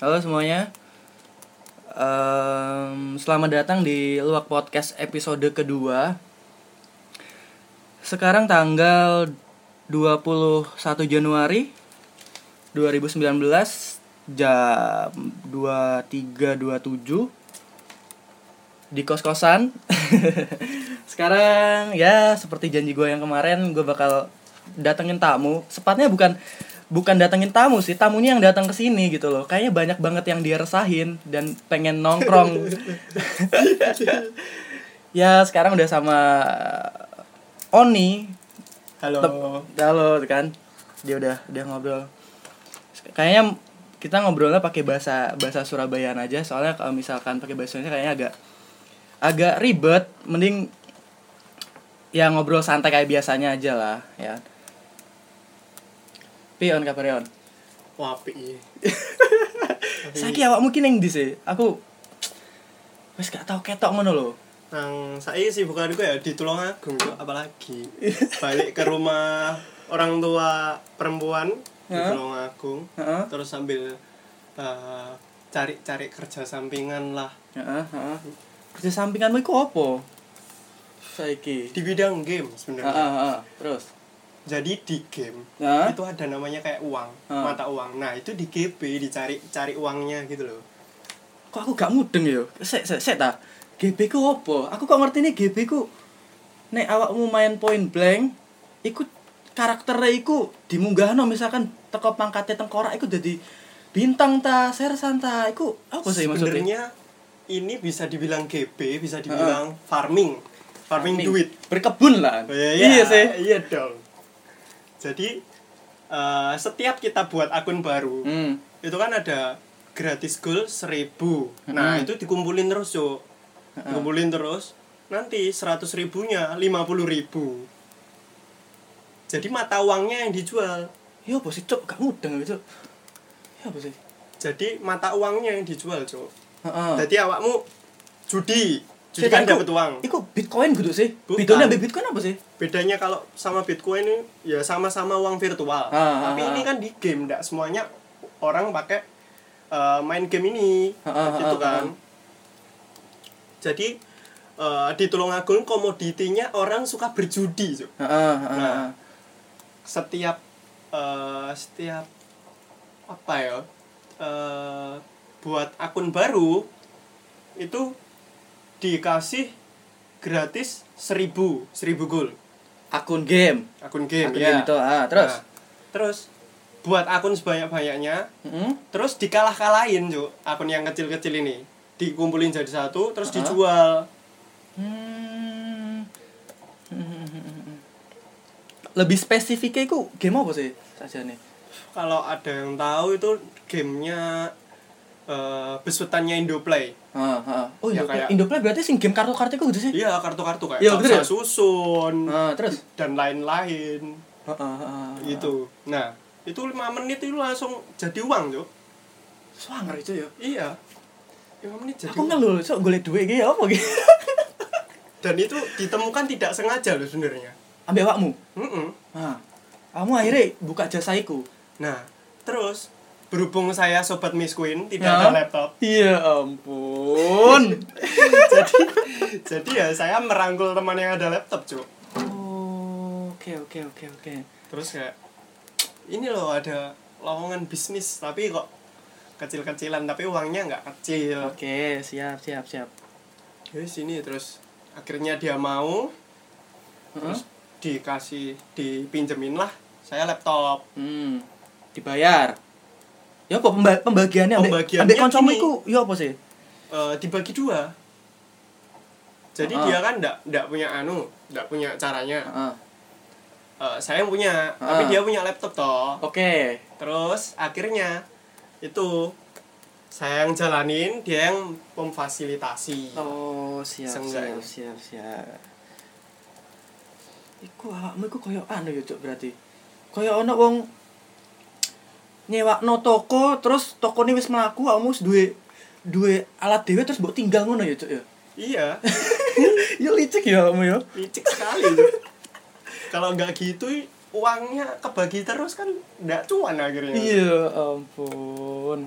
Halo semuanya. Em, selamat datang di Luak Podcast episode kedua. Sekarang tanggal 21 Januari 2019 jam 23.27 di kos-kosan. Sekarang ya seperti janji gue yang kemarin gue bakal datengin tamu. Sepatnya bukan bukan datengin tamu sih, tamunya yang datang ke sini gitu loh. Kayaknya banyak banget yang dia resahin dan pengen nongkrong. ya sekarang udah sama Oni. Halo. Tep- Halo kan. Dia udah udah ngobrol. Kayaknya kita ngobrolnya pakai bahasa bahasa Surabayaan aja soalnya kalau misalkan pakai bahasa Indonesia kayaknya agak agak ribet mending ya ngobrol santai kayak biasanya aja lah ya pion kabar on Wapi. saiki awak mungkin yang di sih? Aku wes gak tau ketok ngono loh Nang saya sih bukan gue ya di Tulungagung tuh apalagi. Balik ke rumah orang tua perempuan di Heeh. Tulungagung Heeh. terus sambil eh, cari-cari kerja sampingan lah. Kerja sampinganmu itu apa? Saiki. Di bidang game sebenarnya. terus Jadi di game Heeh. itu ada namanya kayak uang, Heeh. mata uang. Nah, itu di GB dicari cari uangnya gitu loh. kok aku gak mudeng ya sek sek sek ta GB ku apa aku kok ngerti nih GB ku nek awakmu main point blank iku karakternya iku dimunggahno misalkan teko pangkatnya tengkorak iku jadi bintang ta sersan ta iku apa sih maksudnya Sebenarnya ini bisa dibilang GB, bisa dibilang farming. Farming, duit. berkebun lah Oh, iya, iya sih Iya dong. Jadi eh, setiap kita buat akun baru, hmm. itu kan ada gratis goal 1000. Nah, Hmm. itu dikumpulin terus, Cuk. Dikumpulin terus. Nanti 100 ribunya 50 ribu. Jadi mata uangnya yang dijual. ya sih cok gak mudeng gitu ya apa sih Jadi mata uangnya yang dijual. Heeh. Jadi awakmu judi. Sik, kan dapat uang. iku bitcoin gitu sih Bukan. bedanya ambek bitcoin apa sih bedanya kalau sama Bitcoin ini ya sama-sama uang virtual. Ah, Tapi ah, ini ah. kan di game, enggak semuanya orang pakai eh, main game ini, Ah, ah, gitu ah, kan. ah. Jadi eh, di Tulungagung komoditinya orang suka berjudi, heeh, Nah. Setiap eh, setiap apa ya? eh, buat akun baru itu dikasih gratis 1000, 1000 gold akun game akun game akun ya. game itu ah terus Nah, terus buat akun sebanyak-banyaknya Heeh. terus dikalah-kalahin Cuk, akun yang kecil-kecil ini dikumpulin jadi satu terus Ah. dijual Hmm. Lebih spesifiknya itu game apa sih saja nih? kalau ada yang tahu itu gamenya eh besutannya Indoplay Oh, Ya, Indoplay. kayak- Indoplay berarti sing game kartu-kartu itu gitu sih? iya kartu-kartu kayak Iya, bener ya? susun Ah, terus? dan lain-lain Heeh, heeh, heeh. gitu nah itu lima menit itu langsung jadi uang Cuk. Swanger itu ya. iya lima menit jadi Aku ngeluh, sok golek duit iki apa gitu. dan itu ditemukan tidak sengaja loh sebenarnya Ambil awakmu. Mm-mm. Nah, kamu akhirnya buka jasaiku. Nah, terus berhubung saya sobat Miss Queen tidak Ya. ada laptop, Iya ampun. jadi jadi ya saya merangkul teman yang ada laptop, Cuk. Oh, Oke, oke, oke, oke. Terus kayak ini loh ada lowongan bisnis tapi kok kecil-kecilan tapi uangnya nggak kecil. Oke, siap, siap, siap. Jadi sini terus akhirnya dia mau terus dikasih dipinjemin lah saya laptop. Hmm, dibayar. Ya apa pemba- pembagiannya Pembagiannya ambek kancamu iku ya apa sih? Eh, dibagi dua. Jadi Ah. dia kan ndak ndak punya anu, ndak punya caranya. Heeh. Eh, saya yang punya, tapi Ah. dia punya laptop toh. Oke. Terus akhirnya itu saya yang jalanin, dia yang memfasilitasi. Oh, siap, Seenggaknya. siap, siap, siap. Iku awakmu iku koyo anu ya, Cuk, berarti. Koyo ana wong nyewakno toko terus tokone wis mlaku awakmu wis duwe duwe alat dhewe terus mbok tinggal ngono ya, Cuk ya. Iya, ya licik ya awakmu ya. licik sekali tuh. Kalau nggak gitu uangnya kebagi terus kan nggak cuan akhirnya. Iya ampun.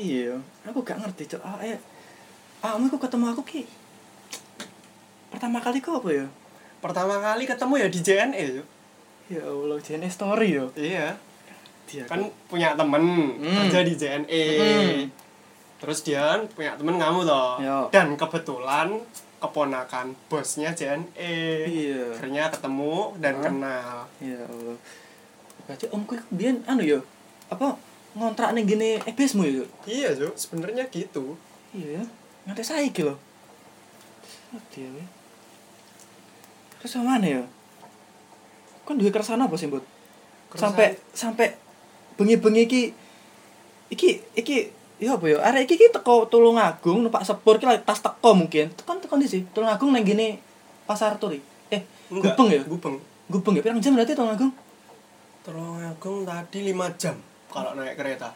iya aku gak ngerti cok ah eh ah aku ketemu aku ki pertama kali kok apa ya pertama kali ketemu ya di JNE. Ya allah JNE story yo iya dia kan punya temen Hmm. kerja di JNE Hmm. terus dia punya temen kamu toh Yo. dan kebetulan keponakan bosnya JNE iya akhirnya ketemu dan Hah? kenal ya allah berarti omku iku biyen anu yo apa ngontrak ning gini ebesmu yo iya Cuk. sebenarnya gitu iya ya nganti saiki lho ngerti ya we. terus sama mana ya kan duwe keresahan apa sih Keresahan- sampai sampai bengi-bengi iki iki iki ya apa ya? Arek iki iki teko Tulungagung numpak sepur ki tas teko mungkin. Tekan tekan di sih Tulungagung nang gini pasar turi. Eh Enggak, gubeng ya? Gubeng. Gubeng ya? Pirang jam berarti Tulungagung? Tulungagung tadi 5 jam kalau naik kereta.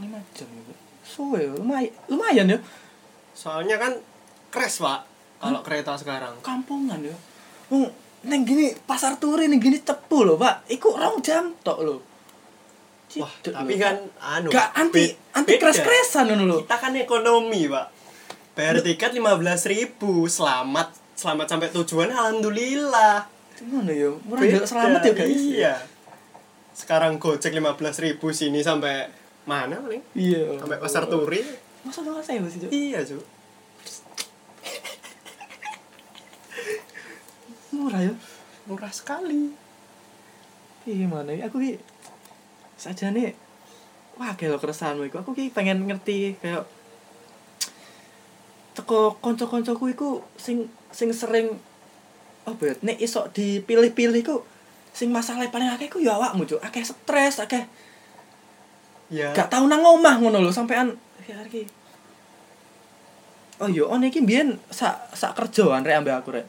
Lima jam ya suwe ya lumayan lumayan ya. Soalnya kan crash pak kalau kereta sekarang. Kampungan ya. Wong neng gini pasar turi neng gini cepu loh pak. Iku rong jam tok lo wah tapi kan anu gak anti anti keras keresan ngono lo kita kan ekonomi pak. Bayar tiket 15.000 ribu selamat selamat sampai tujuan alhamdulillah. Gimana ya murah Beda, jaluk selamat ya guys. iya. Sekarang gojek 15.000 ribu sini sampai mana paling? Iya. Sampai pasar turi. Masa dong saya sih Cuk? iya cu murah ya? Murah sekali. Iya mana ya? Aku ki saja nih wah kayak lo keresahanmu iku aku ki pengen ngerti kayak teko konco-koncoku iku sing sing sering apa ya? Nek iso dipilih-pilih ku sing masalah paling akeh ku ya awakmu cuk. Akeh stres akeh ya. gak tau nang omah ngono lho sampean. Iki oh yo on iki mbiyen sak sak kerjaan rek ambek aku rek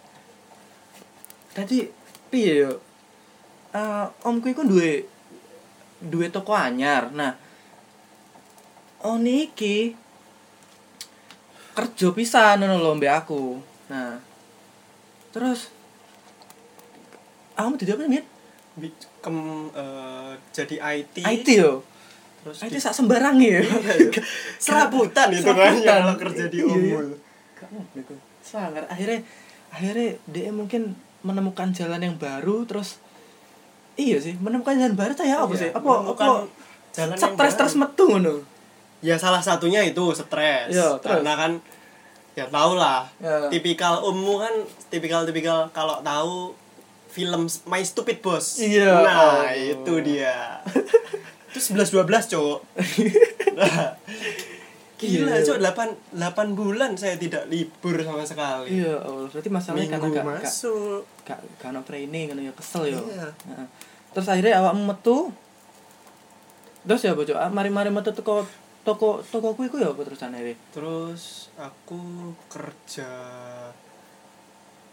tadi piye yo? Eh, omku iku duwe duwe toko anyar. Nah on iki kerja pisan ngono lho mbek aku. Nah terus kamu tidak apa nih kem eh, jadi IT IT yo? Terus IT di- sak sembarang ya? Serabutan itu kan kalau kerja di Iya, iya. umul kamu gitu sangar akhirnya akhirnya dia mungkin menemukan jalan yang baru terus iya sih menemukan jalan baru saya apa Iya, sih apa apa jalan yang stres terus metu ngono ya salah satunya itu stres terus? karena kan ya tau lah Ya. tipikal ummu kan tipikal tipikal kalau tahu film My Stupid Boss Iya. nah Oh. itu dia itu sebelas dua belas cowok gila cowok delapan delapan bulan saya tidak libur sama sekali. Iya Allah. Berarti masalahnya karena minggu gak gak masuk. gak gak ono training kan ya kesel ya. Iya. Heeh. terus akhirnya awakmu metu. Terus ya bojo mari-mari metu toko toko tokoku iku ya apa terus akhirnya terus aku kerja.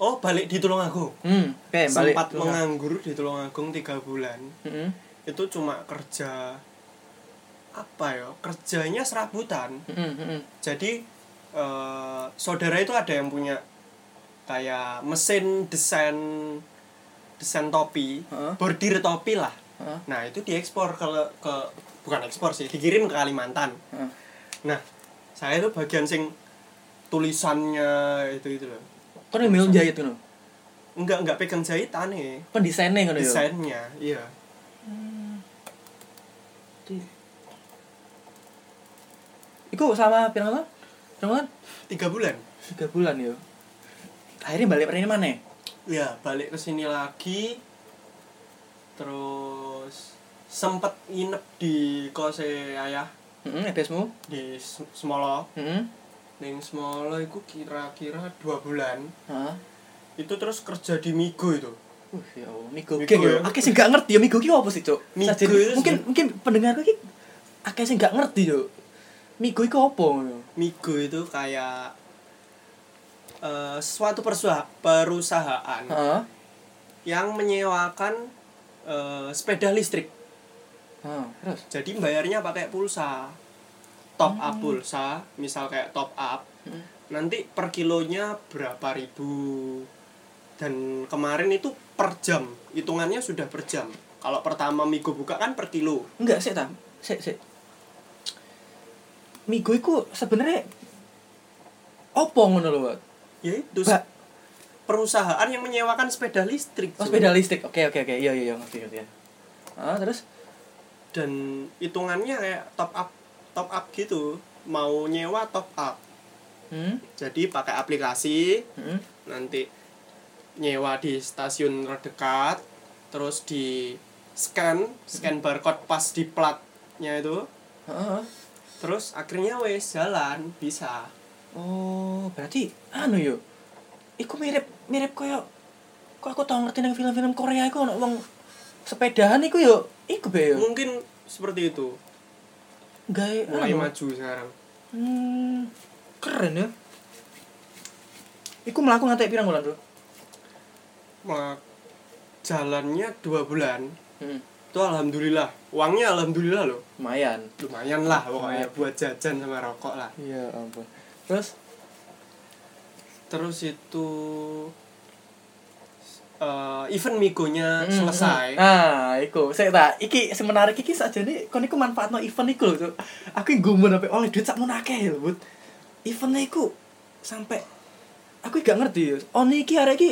Oh balik di Tulungagung. Hmm oke balik sempat Tulungagung. menganggur di Tulungagung tiga bulan. Heeh. itu cuma kerja apa ya kerjanya serabutan Heeh, heeh. jadi eh, saudara itu ada yang punya kayak mesin desain desain topi Heeh. bordir topi lah Heeh. nah itu diekspor ke ke bukan ekspor sih dikirim ke Kalimantan Heeh. nah saya itu bagian sing tulisannya itu itu loh Kan yang jahit ngono. enggak enggak pegang jahitan nih Kan desainnya ya. desainnya iya Di- Iku sama pirang tahun? Pirang tahun? tiga bulan Tiga bulan ya. Akhirnya balik ini mana? ya balik ke sini lagi terus sempet nginep di kose ayah Heeh, ebesmu. di Semolo Heeh. Ning Semolo itu kira-kira dua bulan Heeh. itu terus kerja di Migo itu Uh, ya Allah, Migo Migo ya. ya. Akeh sing gak ngerti ya Migo ki apa sih, Cuk? Migo itu mungkin sih- mungkin pendengarku ki akeh sing gak ngerti, Cuk. Migo iku apa? Migo itu kayak eh, suatu persua- perusahaan Heeh. yang menyewakan eh, sepeda listrik Heeh, terus. jadi bayarnya pakai pulsa top up pulsa misal kayak top up Heeh. nanti per kilonya berapa ribu dan kemarin itu per jam hitungannya sudah per jam kalau pertama Migo buka kan per kilo Enggak sih, ta. Sik, sik. Migo iku sebenarnya opo ngono lho, ya itu Ba- perusahaan yang menyewakan sepeda listrik Oh, sepeda listrik. Oke, oke, oke. Iya, iya, iya, ngerti, ngerti. Ah, terus? Dan hitungannya kayak top up top up gitu. Mau nyewa top up. Hmm, jadi pakai aplikasi. Hmm. nanti nyewa di stasiun terdekat. Terus di scan scan barcode pas di platnya itu. Heeh. Terus akhirnya wes jalan bisa Oh, berarti anu yo. Iku mirip mirip koyo kok aku tau ngerti nang film-film Korea iku ono wong sepedahan iku yo. Iku be yo. mungkin seperti itu Gawe mulai anu. maju sekarang Hmm, keren ya. Iku mlaku ngantek pirang bulan, Bro? Mak jalannya dua bulan Hmm, itu alhamdulillah uangnya alhamdulillah loh lumayan. lumayan lah pokoknya buat jajan sama rokok lah Iya, ampun. Terus terus itu eh, event migonya Hmm, selesai hmm. Ah, iku. Saya tak iki sing menarik iki sakjane kon iku manfaatno event iku lho. Aku gumun sampe oleh duit sakmono akeh lho, Bud. Eventnya iku sampai aku gak ngerti ya. Oh iki arek iki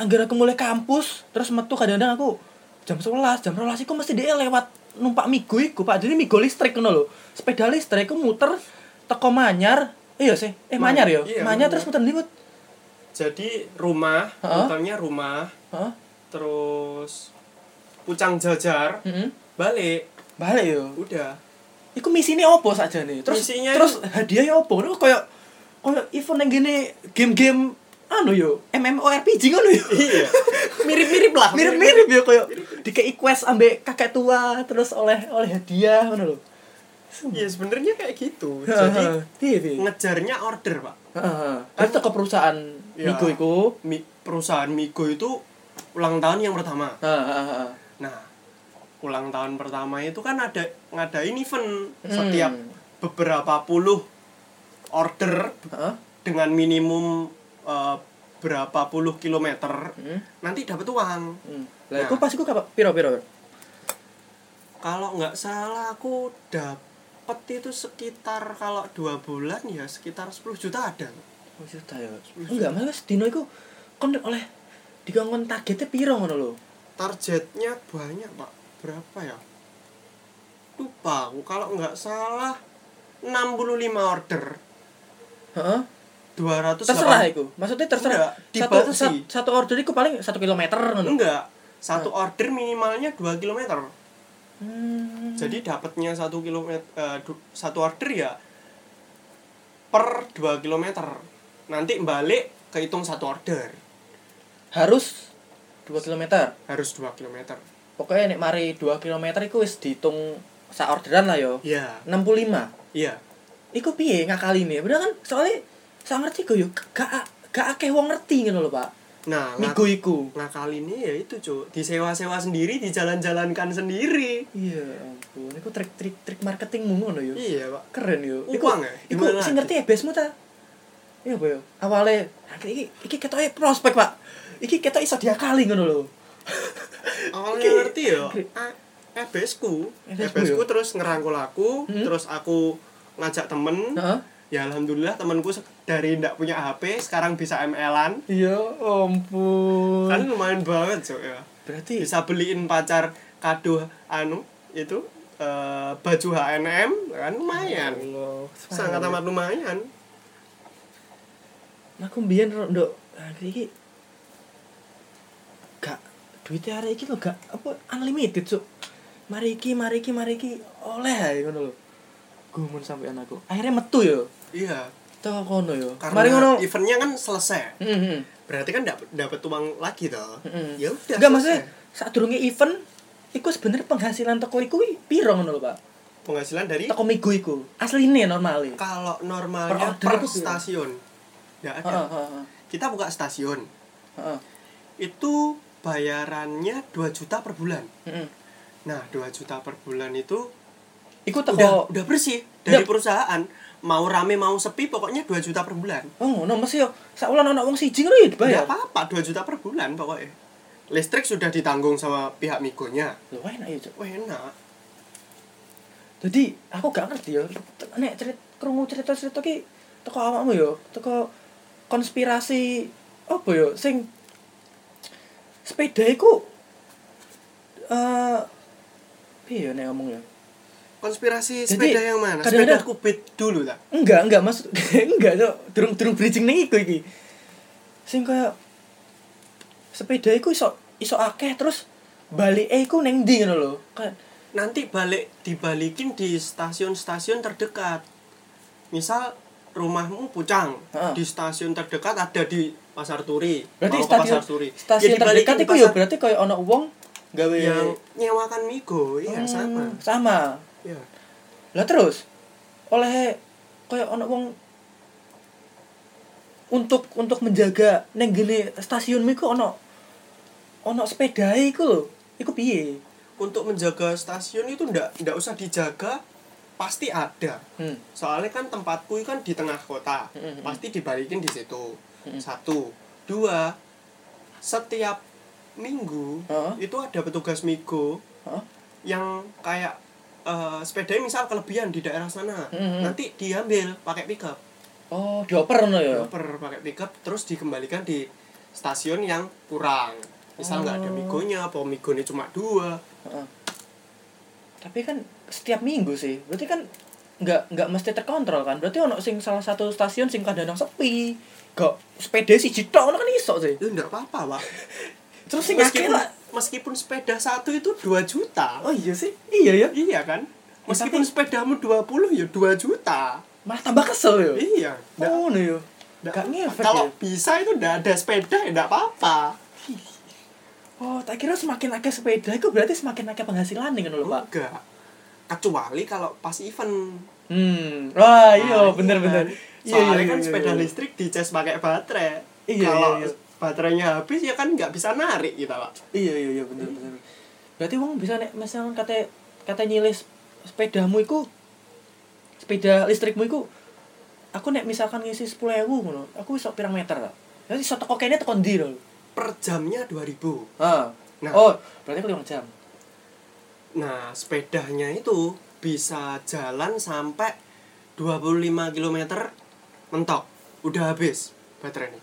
anggar aku mulai kampus, terus metu kadang-kadang aku jam 11, jam 12 iku mesti dia lewat numpak migo iku, Pak. Jadi migo listrik ngono lho. Sepeda listrik iku muter teko Manyar. Iya sih. Eh Ma- Manyar ya? iya, Manyar terus muter Bud? jadi rumah Heeh. muternya rumah Heeh. terus pucang jajar Heeh. balik Balik yo. udah Iku misine opo sakjane? Terus Misinya terus hadiahnya opo? Lu koyo koyo event yang gini game-game anu yo, MMORPG ngono yo. iya mirip-mirip lah Mirip-mirip yo koyo dikei quest ambek kakek tua terus oleh oleh hadiah ngono lho. iya sebenarnya kayak gitu jadi ngejarnya order pak Heeh. Kan teko perusahaan Ya. Migo iku. Mi- perusahaan Migo itu ulang tahun yang pertama Heeh. nah ulang tahun pertama itu kan ada ngadain event Hmm. setiap beberapa puluh order Heeh. dengan minimum eh, berapa puluh kilometer Hmm. nanti dapat uang Hmm. Lah Nah. iku pas iku kapan piro piro? kalau nggak salah aku dapat itu sekitar kalau dua bulan ya sekitar 10 juta ada Oh, juta ya. Enggak, malah sedino iku kon oleh dikongkon targetnya piro ngono lho. targetnya banyak pak berapa ya lupa aku kalau nggak salah 65 order Heeh. 200 terserah iku maksudnya terserah. Enggak, satu, sat- satu order iku paling satu kilometer enggak satu order minimalnya 2 kilometer. Hmm. jadi dapatnya satu kilometer satu order ya per 2 kilometer. Nanti balik kehitung satu order. Harus 2 kilometer? Harus 2 kilometer. Pokoknya nek mari 2 kilometer iku wis dihitung sak orderan lah yo. Iya. 65 iya. Iku piye ngakali nih bener kan soalnya saya ngerti kok yo gak gak akeh wong ngerti ngono lho pak. Nah migo iku. ngakal ini ya itu cuk. Disewa-sewa sendiri dijalan-jalankan sendiri. Iya ampun. Iku trik-trik trik marketingmu ngono yo. Iya pak. Keren yo. Uang ya? iku sing lagi? ngerti ebesmu ta? Iya apa yo. Awalnya iki iki ketoke prospek pak. Iki ketok iso diakali ngono lho. Awalnya ngerti ya ebesku ebesku ya? terus ngerangkul aku Hmm? terus aku ngajak temen. Heeh. Ya alhamdulillah temanku dari ndak punya HP sekarang bisa ML-an Iya, ampun. kan lumayan banget cuk ya berarti bisa beliin pacar kado anu itu eh, baju H&M kan lumayan Allah, sangat amat lumayan Aku mbiyen nduk iki gak duitnya hari iki lho gak apa unlimited, Cuk. Mari iki, mari iki, mari iki oleh ngono lho. Gumun sampean aku. Akhirnya metu yo. Iya Teko kono yo. karena Mari ngono. eventnya kan selesai Heeh. berarti kan dapat dapat uang lagi toh Heeh. ya udah Enggak maksudnya saat durunge event iku sebenarnya penghasilan toko iku piro ngono lho, Pak? penghasilan dari Toko migo iku. Asline normal kalau Per normalnya per, berapa? stasiun nggak ada Heeh, heeh, kita buka stasiun heeh. itu bayarannya 2 juta per bulan Heeh. nah 2 juta per bulan itu Iku udah teko udah bersih dari Nggak. perusahaan mau rame mau sepi pokoknya 2 juta per bulan. Oh, ngono mesti yo sak wulan ana wong siji ngono ya dibayar. apa-apa 2 juta per bulan pokoknya. Listrik sudah ditanggung sama pihak migonya. Lho enak ya, Cuk. enak. Jadi aku gak ngerti ya nek cerita krungu cerita-cerita ki teko awakmu ya teko konspirasi apa ya sing sepeda iku eh piye ya nek ngomong ya konspirasi Jadi, sepeda yang mana? Kadang-kadang- sepeda kubit dulu tak? Enggak enggak maksud enggak cok durung durung bridging ning iku iki. Sing kaya sepeda iku iso iso akeh terus balik eh iku ning ndi ngono lho? Kayak nanti balik dibalikin di stasiun-stasiun terdekat. Misal rumahmu Pucang Heeh. di stasiun terdekat ada di Pasar Turi berarti mau stasiun Pasar Turi. Stasiun Ya, terdekat di iku ya berarti kaya ana wong gawe yang nyewakan Migo iya Hmm, sama. sama ya lah terus oleh kaya ana wong untuk untuk menjaga neng gini stasiunmu iku ana ana sepeda iku lho iku piye untuk menjaga stasiun itu ndak ndak usah dijaga pasti ada hmm. soalnya kan tempatku kan di tengah kota Mm-mm. pasti dibalikin di situ Mm-mm. satu dua setiap minggu Heeh. itu ada petugas migo Heeh. yang kayak eh sepedanya misal kelebihan di daerah sana Mm-mm. nanti diambil pakai pickup oh dioper no ya? Dioper pakai pickup terus dikembalikan di stasiun yang kurang. Misal nggak ada Oh. migonya apa migonya cuma dua. Heeh. tapi kan setiap minggu sih berarti kan nggak nggak mesti terkontrol kan? Berarti ono sing salah satu stasiun sing kadang sepi gak sepeda sih jitok ono kan iso sih? Itu nggak apa-apa pak terus sing akeh lah meskipun sepeda satu itu 2 juta. Oh iya sih. Iya ya? Iya kan? Ya, meskipun tapi- sepedamu 20 ya 2 juta. Malah tambah kesel ya? Iya. Nggak- oh no nggak- gak ngefek kalau ya? bisa itu nggak ada sepeda ya nggak apa-apa. Oh tak kira semakin akeh sepeda itu berarti semakin akeh penghasilan nih kan lho pak? Enggak. Kecuali kalau pas event. Hmm. Wah iya Nah, bener kan. bener. Soalnya iya, kan iya, sepeda iya. listrik dicas pakai baterai. Iya, kalau iya, iya. Baterainya habis ya kan nggak bisa narik kita pak. Iya iya iya bener bener berarti wong bisa nek misalnya kata kata nyilis sepedamu iku sepeda listrikmu iku aku nek misalkan ngisi sepuluh ewu ngono aku iso pirang meter lah jadi iso teko kene teko ndi lho per jamnya 2000 ah Nah. oh berarti aku lima jam. Nah sepedanya itu bisa jalan sampai 25 km mentok. Udah habis baterainya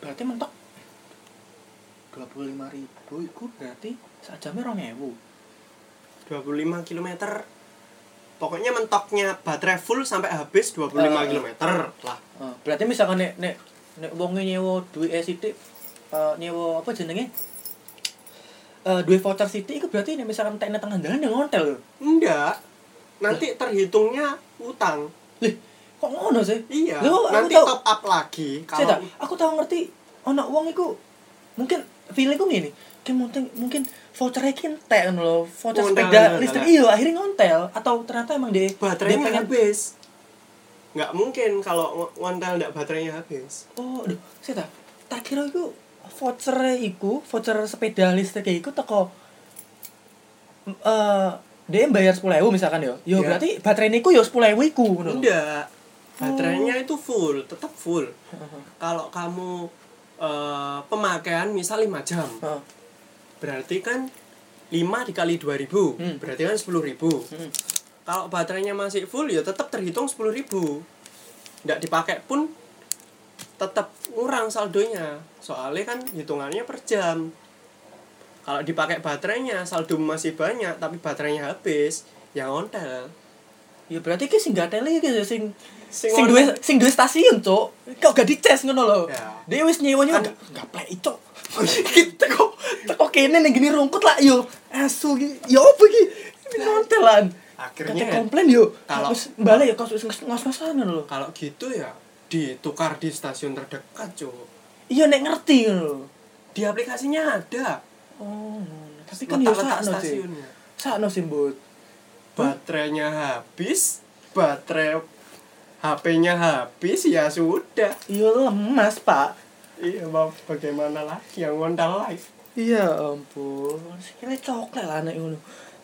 berarti mentok. dua puluh lima ribu itu berarti sak jamnya rong ewu. 25 km pokoknya mentoknya baterai full sampai habis 25 Ah. km lah. Ah, berarti misalkan nek nek nek wonge nyewa duwe sithik eh nyewa apa jenenge? Eh duwe voucher sithik iku berarti nek misalkan tekne tengah dalan yang lho. enggak. Nanti terhitungnya utang. Lih, kok ngono sih? iya aku nanti tau- top up lagi kalau tak, aku tahu ngerti ana wong iku mungkin feelingku ngene. Kayak mungkin mungkin vouchernya ki entek ngono lho, voucher sepeda listrik iya akhirnya ngontel atau ternyata emang dia baterainya dia pengen habis nggak mungkin kalau ng- ngontel nggak baterainya habis Oh, aduh, saya tak tak kira iku voucher iku, voucher sepeda listrik iku teko eh dia bayar 10.000 misalkan yo. Yo Iya. berarti baterainya iku yo 10.000 iku ngono. enggak baterainya itu full tetap full. Kalau kamu eh, pemakaian misal 5 jam berarti kan 5 dikali 2000 Hmm. berarti kan 10.000 Hmm. kalau baterainya masih full ya tetap terhitung 10.000 nggak dipakai pun tetap kurang saldonya. Soalnya kan hitungannya per jam. Kalau dipakai baterainya saldo masih banyak tapi baterainya habis ya ontel Ya berarti ki sing gatele ya sing Sing sing duwe sing duwe stasiun, Cuk. Kok gak dicas ngono lho. Ya. Dia wis nyewanya enggak enggak plek, Cuk. Kita kok teko kene ning gini rungkut lah yo. Asu iki. Ya opo iki? Ini ngontelan. Akhirnya Kate komplain yo. kalau- balik ya kos ngos-ngosan lho. kalau gitu ya ditukar di stasiun terdekat cuy Iya nek ngerti lho. di aplikasinya ada Oh, tapi kan yo sakno sih. stasiunnya Sakno sih, baterainya habis baterai HP-nya habis ya sudah Iya lemas, Pak. iya mau bagaimana lagi yang ngontal live Iya ampun. Sikile coklat lah nek ngono.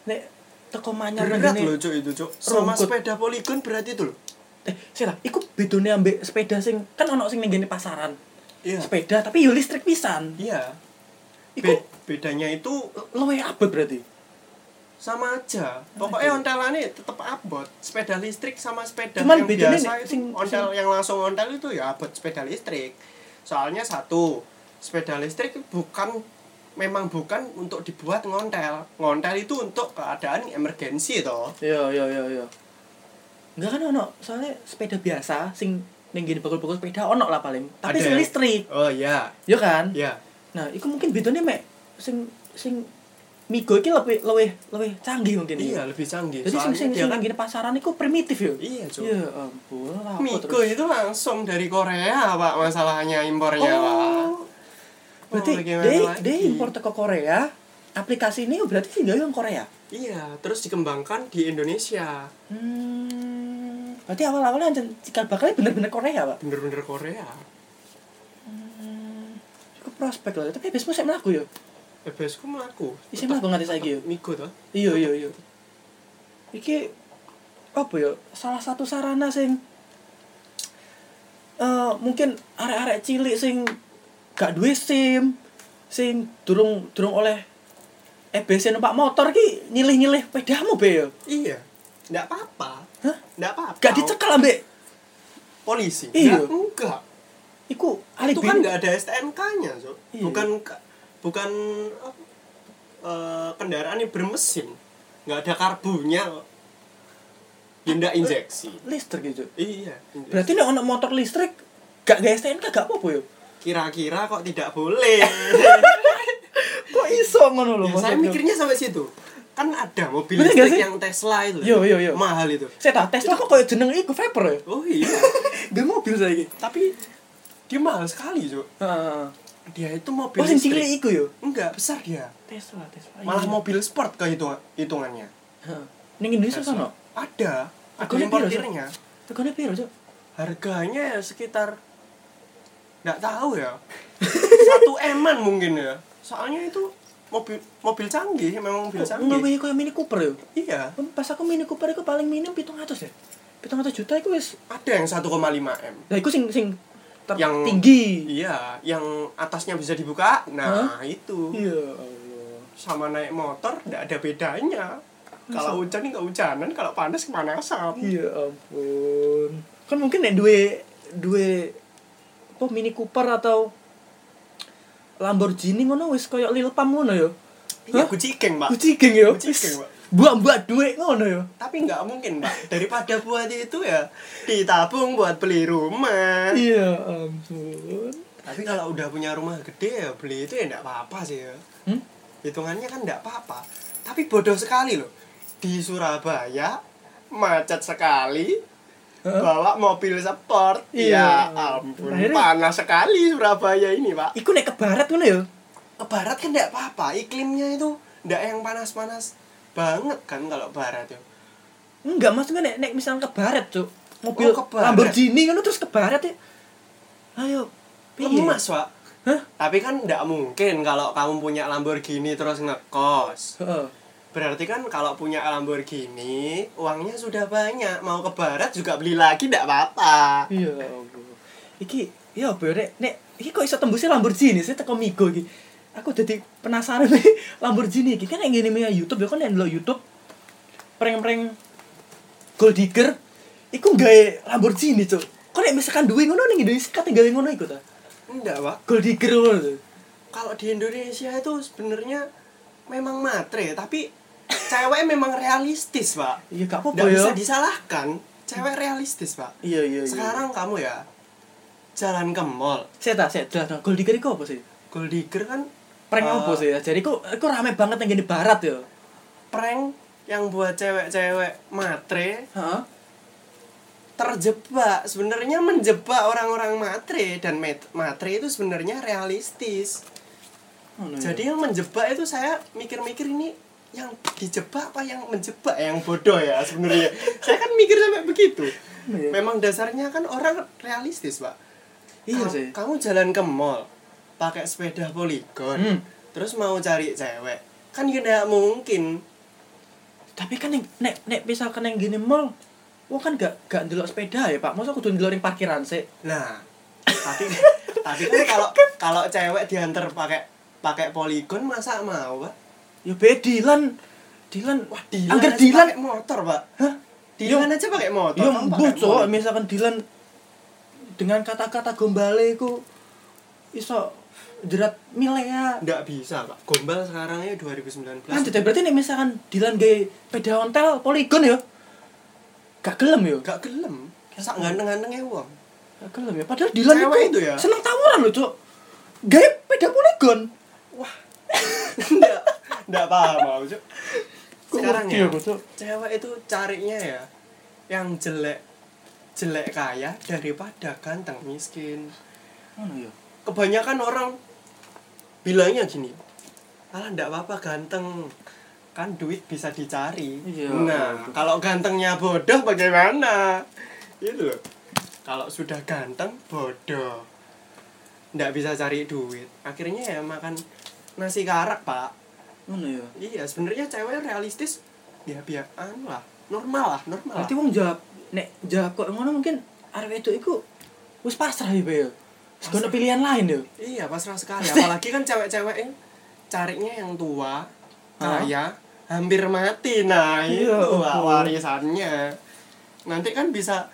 Nek teko manyar berat loh cok itu cok sama Rungkut. sepeda polygon berat itu loh Eh, sih lah, iku bedone ambek sepeda sing kan ono sing ning ngene pasaran. iya Sepeda tapi yo listrik pisan. iya Iku Be- bedanya itu luwe abot berarti. Sama aja. Pokoknya ontelannya tetap abot. Sepeda listrik sama sepeda Cuman yang biasa itu sing- ontel yang langsung ontel itu ya abot sepeda listrik. Soalnya satu sepeda listrik bukan memang bukan untuk dibuat ngontel. Ngontel itu untuk keadaan emergensi toh. Iya, iya, iya, iya. Enggak kan ono, soalnya sepeda biasa sing ning gini bakul-bakul sepeda ono lah paling. Tapi Ada. sing listrik, oh iya. Ya kan? iya. Nah, iku mungkin bedanya mek sing sing Migo iki lebih lebih lebih canggih mungkin. iya lebih canggih Jadi sing sing dia sing kan gini pasaran iku primitif yo. iya cuy Iya ampun, lah Miko terus? itu langsung dari Korea pak masalahnya impornya pak Oh. Berarti Oh, dia dia impor ke Korea. Aplikasi ini berarti tinggal yang Korea. iya terus dikembangkan di Indonesia Hmm. Berarti awal-awalnya cikal bakalnya bener-bener Korea, Pak. bener-bener Korea Hmm. Iku prospek loh, tapi besmu saya melaku yo. EBS ku melaku Isi melaku nganti saiki yo. Miko toh Iya iya iya. Iki apa ya? Salah satu sarana sing eh mungkin arek-arek cilik sing gak duwe SIM, sing durung durung oleh EBC numpak motor ki nyilih-nyilih pedamu be yo. iya nggak apa-apa Hah? nggak apa-apa Gak dicekal ambek polisi Iya. Nggak, enggak iku itu alibi. kan nggak ada STNK-nya so Iya. bukan ka- bukan eh, kendaraan yang bermesin. Nggak ada karbunya. Tidak injeksi. Listrik gitu. iya injeksi. Berarti nek ono motor listrik gak gak STNK gak apa-apa yo. kira-kira kok tidak boleh. Kok iso ngono lho Ya, saya mikirnya sampai situ. Kan ada mobil Bener listrik yang Tesla itu. Yo, yo, yo. mahal itu. Saya tak Tesla kok kayak jeneng iku Viper ya? oh iya. Gak mobil saya tapi dia mahal sekali cuk. Heeh. Dia itu mobil Oh listrik cilik iku yo. enggak besar dia Tesla, Tesla. malah Iya. mobil sport ke hitung hitungannya Heeh. Ning Indonesia sono. ada ada importirnya Regane piro, Cuk? harganya ya sekitar nggak tahu ya satu eman mungkin ya soalnya itu mobil mobil canggih memang mobil Kok canggih nggawe koyo Mini Cooper yo. iya Pas aku Mini Cooper iku paling minim 700 ya. 700 juta iku wis. ada yang 1,5 m Lah iku sing sing Yang- tertinggi. iya yang atasnya bisa dibuka nah itu Iya Allah. sama naik motor nggak ada bedanya kalau hujan nggak hujanan kalau panas kemanasan Iya ampun. Kan mungkin nek duwe duwe apa Mini Cooper atau Lamborghini ngono wis koyo Lil Pump ngono yo. iya kucing mbak Kucing yo. Kucing, Pak. Buat-buat duit ngono yo. tapi nggak mungkin mbak daripada buat itu ya ditabung buat beli rumah Iya ampun. tapi kalau udah punya rumah gede ya beli itu ya nggak apa-apa sih ya Hmm? hitungannya kan nggak apa-apa tapi bodoh sekali loh di Surabaya macet sekali Hah? bawa mobil sport Iya. ya ampun Akhirnya- panas sekali Surabaya ini pak Iku nek ke barat ngono yo. ke barat kan nggak apa-apa iklimnya itu nggak yang panas-panas banget kan kalau barat ya Enggak, maksudnya nek nek misal ke barat, Cuk. Mobil Oh, ke barat. Lamborghini ngono terus ke barat ya. Ayo. lemas pak Hah? tapi kan nggak mungkin kalau kamu punya Lamborghini terus ngekos Heeh. berarti kan kalau punya Lamborghini uangnya sudah banyak mau ke barat juga beli lagi nggak apa-apa Iya. Iki ya apa nek nek iki kok iso tembusnya Lamborghini sih teko Migo iki. Aku jadi penasaran nih Lamborghini iki kan yang gini ya YouTube ya kan yang lo YouTube prank-prank gold digger iku gawe Lamborghini cuk. Kok nek misalkan duwe ngono ning Indonesia kate gawe ngono iku ta? enggak pak Gold digger ngono tuh. kalau di Indonesia itu sebenarnya memang matre tapi cewek memang realistis pak Iya gak apa-apa ya. bisa disalahkan cewek realistis pak Iya iya iya. sekarang kamu ya jalan ke mall saya tak saya jelas gold digger iku apa sih? gold digger kan Prank eh, apa sih ya? Jadi iku iku rame banget yang gini barat ya. prank yang buat cewek-cewek matre Heeh. terjebak sebenarnya menjebak orang-orang matre dan met- matre itu sebenarnya realistis ya. jadi yang menjebak itu saya mikir-mikir ini yang dijebak apa yang menjebak yang bodoh ya sebenarnya saya kan mikir sampai begitu Iya. memang dasarnya kan orang realistis pak Iya Ka- sih. kamu jalan ke mall pakai sepeda poligon Hmm. terus mau cari cewek kan tidak mungkin Tapi kan yang nek nek misalkan yang gini mall, wah kan gak gak ndelok sepeda ya pak. Masa aku kudu ndelok parkiran sih. Nah, tapi tapi kan kalau kalau cewek diantar pakai pakai poligon masa mau, Pak? Ya bedilan Dilan wah Dilan Angger Dilan pakai motor pak hah Dilan aja pakai motor Yo kamu mbuh cok, misalkan Dilan dengan kata-kata gombale iku iso jerat milea. nggak bisa pak gombal sekarang ya 2019 Lanjut ya berarti nih misalkan Dilan gay peda ontel poligon ya. Gak gelem ya. gak gelem sak ganteng-gantengnya uang Gak gelem ya. Padahal Dilan itu, itu ya? seneng tawuran loh, Cok. Gay peda poligon. wah nggak nggak paham aku Cuk. Kok sekarang ya aku, Cok? cewek itu carinya ya yang jelek jelek kaya daripada ganteng miskin Mana ya? Kebanyakan orang bilangnya gini alah ndak apa-apa ganteng. Kan duit bisa dicari. Iya. nah kalau gantengnya bodoh bagaimana? Itu loh. Kalau sudah ganteng bodoh. Ndak bisa cari duit. Akhirnya ya makan nasi karak pak. Mana ya? iya sebenarnya cewek realistis ya biar anu lah. Normal lah normal Berarti wong jawab nek jawab kok ngono mungkin arek itu iku wis pasrah ya, Ya. Gak ada pilihan lain ya. Iya pasrah sekali apalagi kan cewek-cewek yang carinya yang tua kaya hampir mati nah Iya, itu ampun. warisannya nanti kan bisa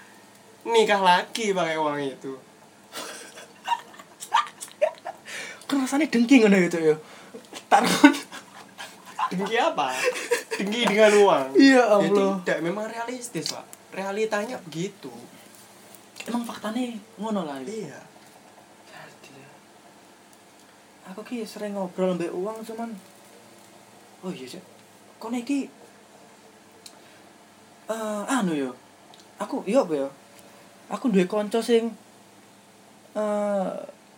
nikah lagi pakai uang itu Kok rasanya dengki ngono gitu ya. Taruhan. dengki apa dengki dengan uang Iya, ya Allah. tidak memang realistis pak realitanya begitu Emang faktanya ngono lah ya. iya ya. Aku ki sering ngobrol mbek uang cuman Oh iya sih. Kone iki eh anu yo. Aku yo apa yo? Aku duwe kanca sing eh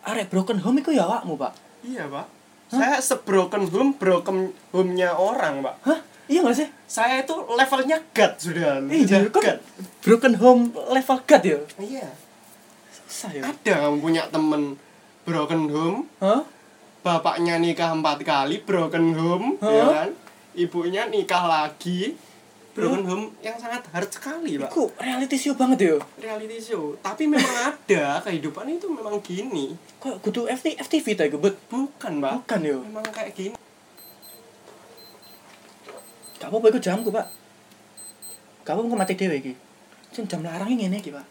arek broken home iku ya awakmu, Pak. iya pak saya sebroken home broken home-nya orang pak Hah? Iya gak sih? saya itu levelnya god sudah Eh, jadi kan god broken home level god ya? iya Susah ya. ada kamu punya temen broken home Hah? Bapaknya nikah empat kali broken home Hah? ya kan ibunya nikah lagi broken home yang sangat hard sekali pak Iku reality show banget ya. reality show tapi memang ada kehidupan itu memang gini Kok kudu FT, FTV ta iku, Bet? bukan pak Bukan yo. memang kayak gini Gak apa-apa iku jamku, Pak. Gak apa-apa mati dhewe iki. Cuma jam larang ngene iki, Pak.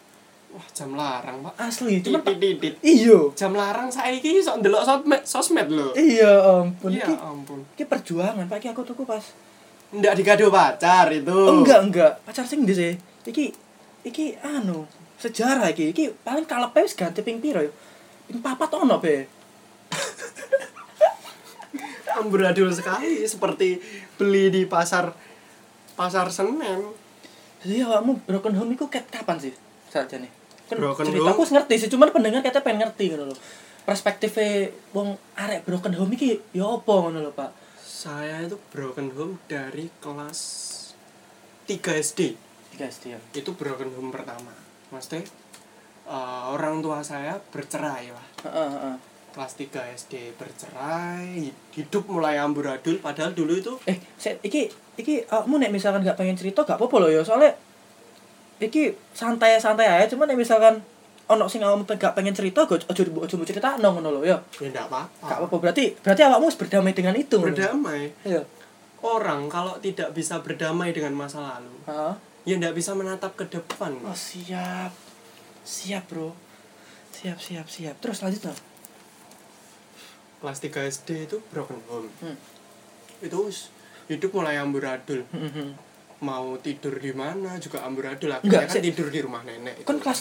Wah jam larang pak Asli, cuma titit titit Iyo. jam larang saya ini sok ndelok sosmed sosmed loh Iya ampun. iya ampun iki perjuangan, Pak. Iki aku tuku pas. ndak dikado pacar itu enggak, enggak. Pacar sing ndi sih? Iki iki anu, sejarah iki. Iki paling kalepe wis ganti ping piro ya? Ping papat ono, Be. amburadul sekali seperti beli di pasar pasar Senen Jadi awakmu broken home ket kapan sih? Saja nih. Kan Broken home? wis ngerti sih, cuman pendengar kata pengen ngerti ngono lho. Perspektifnya wong arek broken home iki ya apa ngono lho, Pak? saya itu broken home dari kelas 3 SD Guys, dia. itu broken home pertama maksudnya eh, orang tua saya bercerai lah Heeh, heeh. kelas 3 SD bercerai hidup mulai amburadul padahal dulu itu Eh, set, iki iki awakmu nek misalkan gak pengen cerita gak apa-apa lho ya, soalnya iki santai-santai aja, cuman nek misalkan ono sing awakmu gak pengen cerita, aja aja mau cerita ngono lho ya. ya enggak apa-apa Gak apa-apa, berarti berarti awakmu wis berdamai dengan itu. berdamai Iya. orang kalau tidak bisa berdamai dengan masa lalu Heeh. ya enggak bisa menatap ke depan Oh, siap. Siap, Bro. Siap, siap, siap. Terus lanjut lah. kelas 3 SD itu broken home Hmm. itu hidup mulai amburadul Hmm, mau tidur di mana juga amburadul akhirnya Enggak, kan tidur di rumah nenek Kan itu. kelas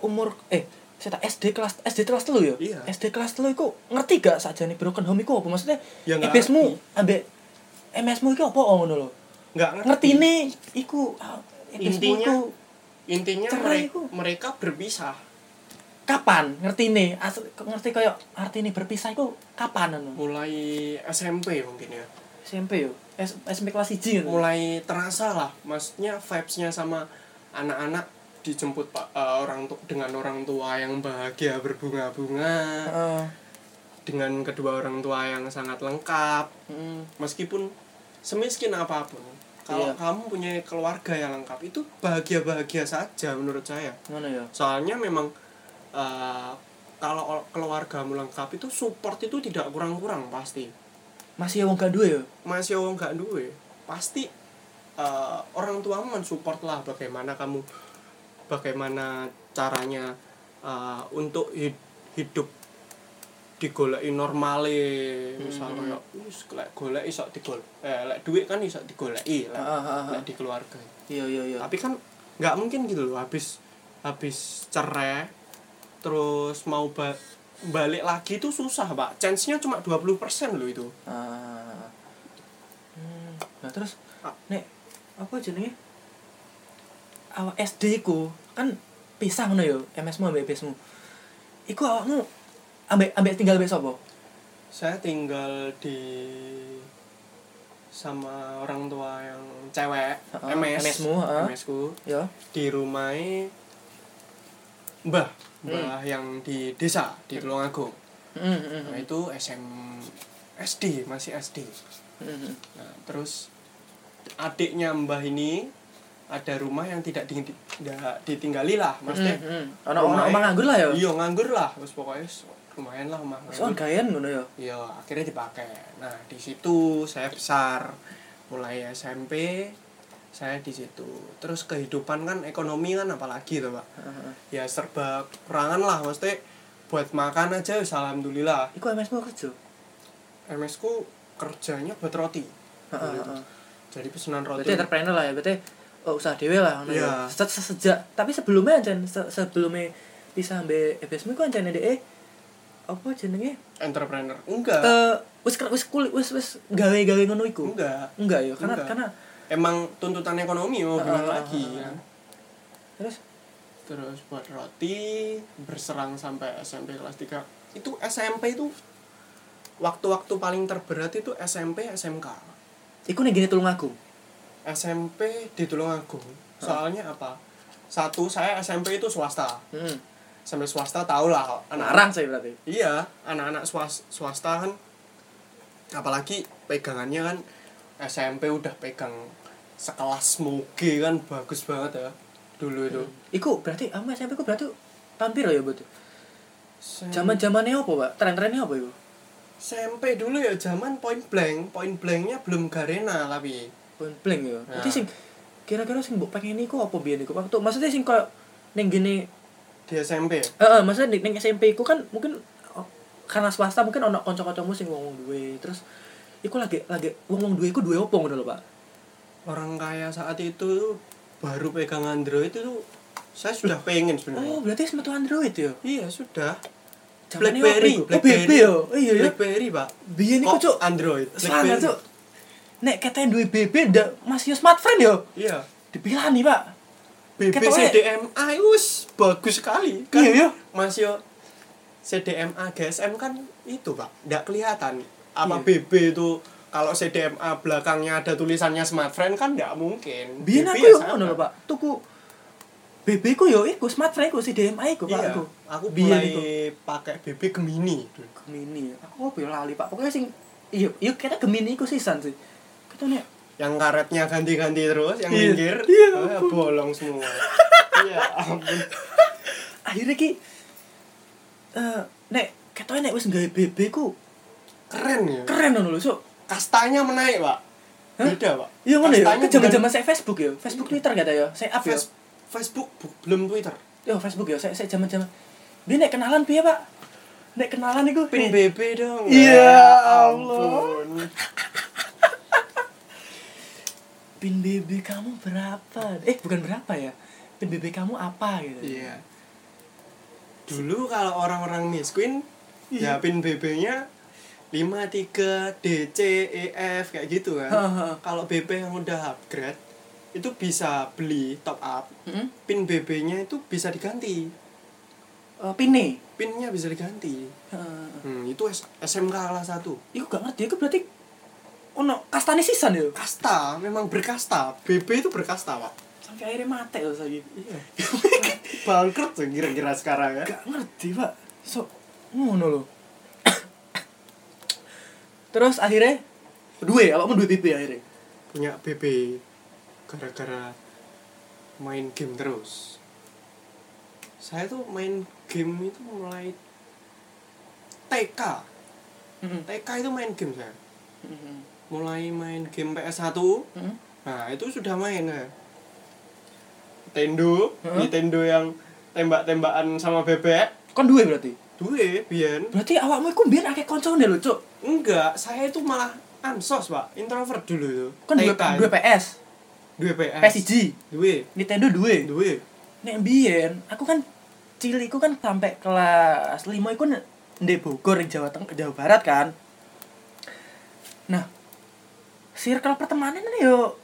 umur eh saya tak SD kelas SD kelas telu ya? Iya. SD kelas telu iku ngerti gak saja nih broken home iku apa maksudnya? Ya, IPS-mu ambek MS-mu iku apa ngono lho? nggak ngerti, Ngerti nih iku ah, Intinya, iku intinya mereka, iku. mereka berpisah kapan? Ngerti nih, ngerti kayak arti nih berpisah iku kapan mulai SMP mungkin ya SMP yo. S SMP kelas 1 ngono. mulai terasa lah maksudnya vibesnya sama anak-anak dijemput pak eh, orang tu dengan orang tua yang bahagia berbunga-bunga Heeh. dengan kedua orang tua yang sangat lengkap Heeh. meskipun semiskin apa pun kalau Iya. kamu punya keluarga yang lengkap itu bahagia-bahagia saja menurut saya Ngono ya. soalnya memang eh, kalau keluargamu lengkap itu support itu tidak kurang-kurang pasti Masih wong gak duwe ya? masih orang nggak duwe pasti eh, orang tuamu mensupport lah bagaimana kamu bagaimana caranya eh, untuk hid- hidup digoleki normale misal Hmm. kayak wis lek golek iso digol eh lek duit kan iso digoleki lek, Ah, ah, ah. lek di keluarga iya iya iya tapi kan nggak mungkin gitu loh habis habis cerai terus mau ba- balik lagi itu susah pak chance-nya cuma 20% loh itu Ah. Hmm. Nah terus Ah. nek apa jenenge? Awak SD ku kan pisah ngono yo, MS-mu ambek BS-mu. Iku awakmu ambek ambek tinggal ambek sapa? saya tinggal di sama orang tua yang cewek Heeh, MS MS-mu, heeh. MS ku Ya. di rumah mbah Hmm. mbah yang di desa di Tulungagung Heeh heeh. nah itu SM SD masih SD Heeh. Nah, terus adiknya Mbah ini ada rumah yang tidak di, tidak ditinggali lah, maksudnya. Ono rumahnya- omah nganggur lah ya. Iya, nganggur lah. Terus pokoknya lumayan lah omah Soal nganggur. gayan ngono ya. Iya, akhirnya dipakai. Nah, di situ saya besar. Mulai SMP saya di situ. Terus kehidupan kan ekonomi kan apalagi tuh, Pak. Heeh. Ya serba kurangan lah, maksudnya buat makan aja alhamdulillah. Iku MS-mu kerja. MS ku kerjanya buat roti. Gitu. heeh. Jadi pesanan roti. Berarti entrepreneur lah ya, berarti oh, usaha dhewe lah Iya. ya. Se- se- Sejak tapi sebelumnya ancen se sebelumnya pisah ambek EBSmu ku ancen ndek apa jenenge? entrepreneur. Enggak. Eh wis wis kulit wis wis gawe-gawe ngono iku. Enggak. Enggak ya, karena Enggak. karena Emang tuntutan ekonomi mau gimana ah, lagi ah, ya. terus Terus buat roti berserang sampai SMP kelas 3. Itu SMP itu waktu-waktu paling terberat itu SMP SMK. iku ning gene Tulungagung. SMP di Tulungagung. Soalnya apa? Satu saya SMP itu swasta. Heeh. Sampai swasta tau lah anak Larang sih berarti. Iya, anak-anak swas- swasta kan apalagi pegangannya kan SMP udah pegang sekelas moge kan bagus banget ya dulu itu. Iku berarti ama SMP ku berarti piro ya, Bud? Sem- Zaman-zamane apa, Pak? Tren-trennya apa iku? SMP dulu ya zaman point blank, point blanknya belum Garena tapi Point blank ya. Nah. Berarti sing kira-kira sing mbok pengen iku apa biyen iku? Waktu maksudnya sing koyo ning gene di SMP. Heeh, maksudnya ning, ning SMP iku kan mungkin oh, karena swasta mungkin ono kanca-kancamu sing wong duwe. Terus iku lagi lagi wong-wong duwe iku duwe opo ngono lho, Pak? Orang kaya saat itu baru pegang Android itu saya sudah pengen sebenarnya. Oh, berarti metu Android ya? Iya sudah. Zamannya Blackberry? Oh, BB ya. Oh, iya ya. Blackberry pak. Biyen iku Kok cuk Android. Sangat cuk. Nek katanya duwe BB ndak masih smartphone yo. Iya. Dipilani, Pak. BB CDMA wis bagus sekali kan Iya, iya. Mas yo CDMA GSM kan itu pak nggak kelihatan apa Iya. BB itu kalau CDMA belakangnya ada tulisannya smartphone kan nggak mungkin BB aku ya yo sama. ngono Pak. Tuku BB ku yo iku smartphone iku si DMA iku, Pak. iya aku Biyen mulai pakai BB Gemini. Gemini. Aku yo lali, Pak. Pokoknya sing iya, iya kira Gemini iku sisan sih. Katanya yang karetnya ganti-ganti terus yang Iya. minggir Iya, eh, bolong semua iya ampun akhirnya ki eh nek katanya nek wis gawe BB ku keren ya keren ngono lho, Sok. Kastanya menaik pak Hah? beda pak Iya ngono ya. Ke zaman-zaman bukan saya Facebook ya. Facebook Twitter kata ya. Saya up ya. Face- Facebook belum Twitter Yo Facebook ya. Saya saya zaman-zaman Biar nek kenalan piye, Pak? Nek kenalan iku pin? BB dong Iya, Allah. ampun pin BB kamu berapa? Eh, bukan berapa ya? Pin BB kamu apa gitu. iya dulu kalau orang-orang miskin ya Iya. pin BB-nya 53 DC EF kayak gitu kan kalau BB yang udah upgrade itu bisa beli top up Heeh. pin BB-nya itu bisa diganti Eh, pinne. pinnya bisa diganti Heeh. hmm, itu S- SMK kelas 1 Iku gak ngerti, iku berarti ono kastane sisan ya. kasta memang berkasta BB itu berkasta pak Sampai akhirnya mati loh saya. iya bangkrut tuh kira-kira sekarang ya Gak ngerti, Pak. So, ngono loh. Terus akhirnya dua, awakmu dua BB akhirnya. punya BB gara-gara main game terus saya tuh main game itu mulai TK Heeh. TK itu main game saya mulai main game PS1 Hmm? nah itu sudah main ya Nintendo Heeh. Nintendo yang tembak-tembakan sama bebek Kon duwe berarti. duwe biyen Berarti awakmu iku mbiyen akeh koncone lho, Cuk. Enggak saya itu malah ansos pak introvert dulu itu duwe TK. duwe PS, duwe PS PS1, duwe Nintendo duwe. duwe Nek mbiyen aku kan cilik iku kan sampai kelas 5 iku ndek Bogor Jawa Tengah Jawa Barat kan. Nah, circle pertemanan ini yo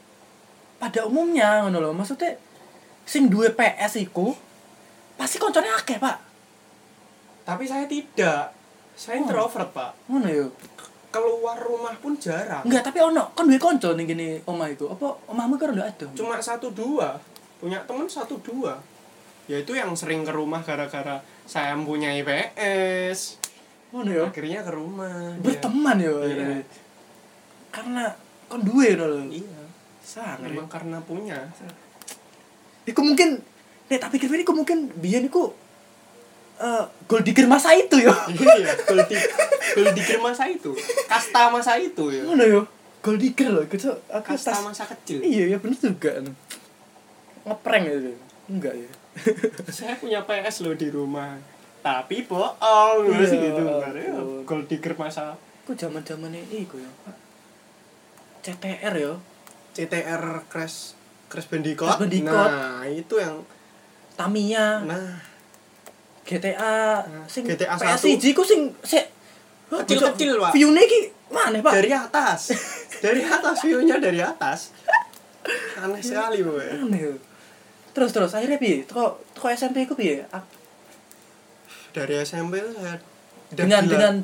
pada umumnya ngono lho. Maksudnya sing duwe PS iku pasti koncone akeh, Pak. tapi saya tidak saya introvert pak Ngono yo. keluar rumah pun jarang Enggak, tapi ono kon duwe kanca ning kene omah iku. Apa omahmu karo ndak ada? cuma satu dua punya temen satu dua yaitu yang sering ke rumah gara-gara saya mempunyai PS ngono yo. akhirnya ke rumah dia. Berteman yo. Iya. akhirnya. Karena kon duwe lho. iya Sangat. memang karena punya Iku mungkin nek tak pikir iku mungkin biyen iku eh gold digger masa itu yo. iya gold di- gold digger masa itu kasta masa itu ya Ngono yo. Gold digger loh, itu aku kasta tas. masa kecil Iya, ya bener juga. Ngeprank itu. Enggak ya. saya punya PS loh di rumah tapi bohong terus Iya, gitu ampun. Karena gold digger masa Iku zaman-zamane iku yo, Pak. CTR yo. CTR Crash Crash Bandicoot Crash Bandicoot. nah itu yang Tamiya, nah GTA, Nah, sing GTA PS1 ku sing sik Kecil-kecil, Pak. View-ne iki mana, Pak? dari atas dari atas view-nya dari atas aneh sekali boy Aneh. Terus terus akhirnya piye? Teko teko SMP ku piye? Dari SMP saya Dengan gila. dengan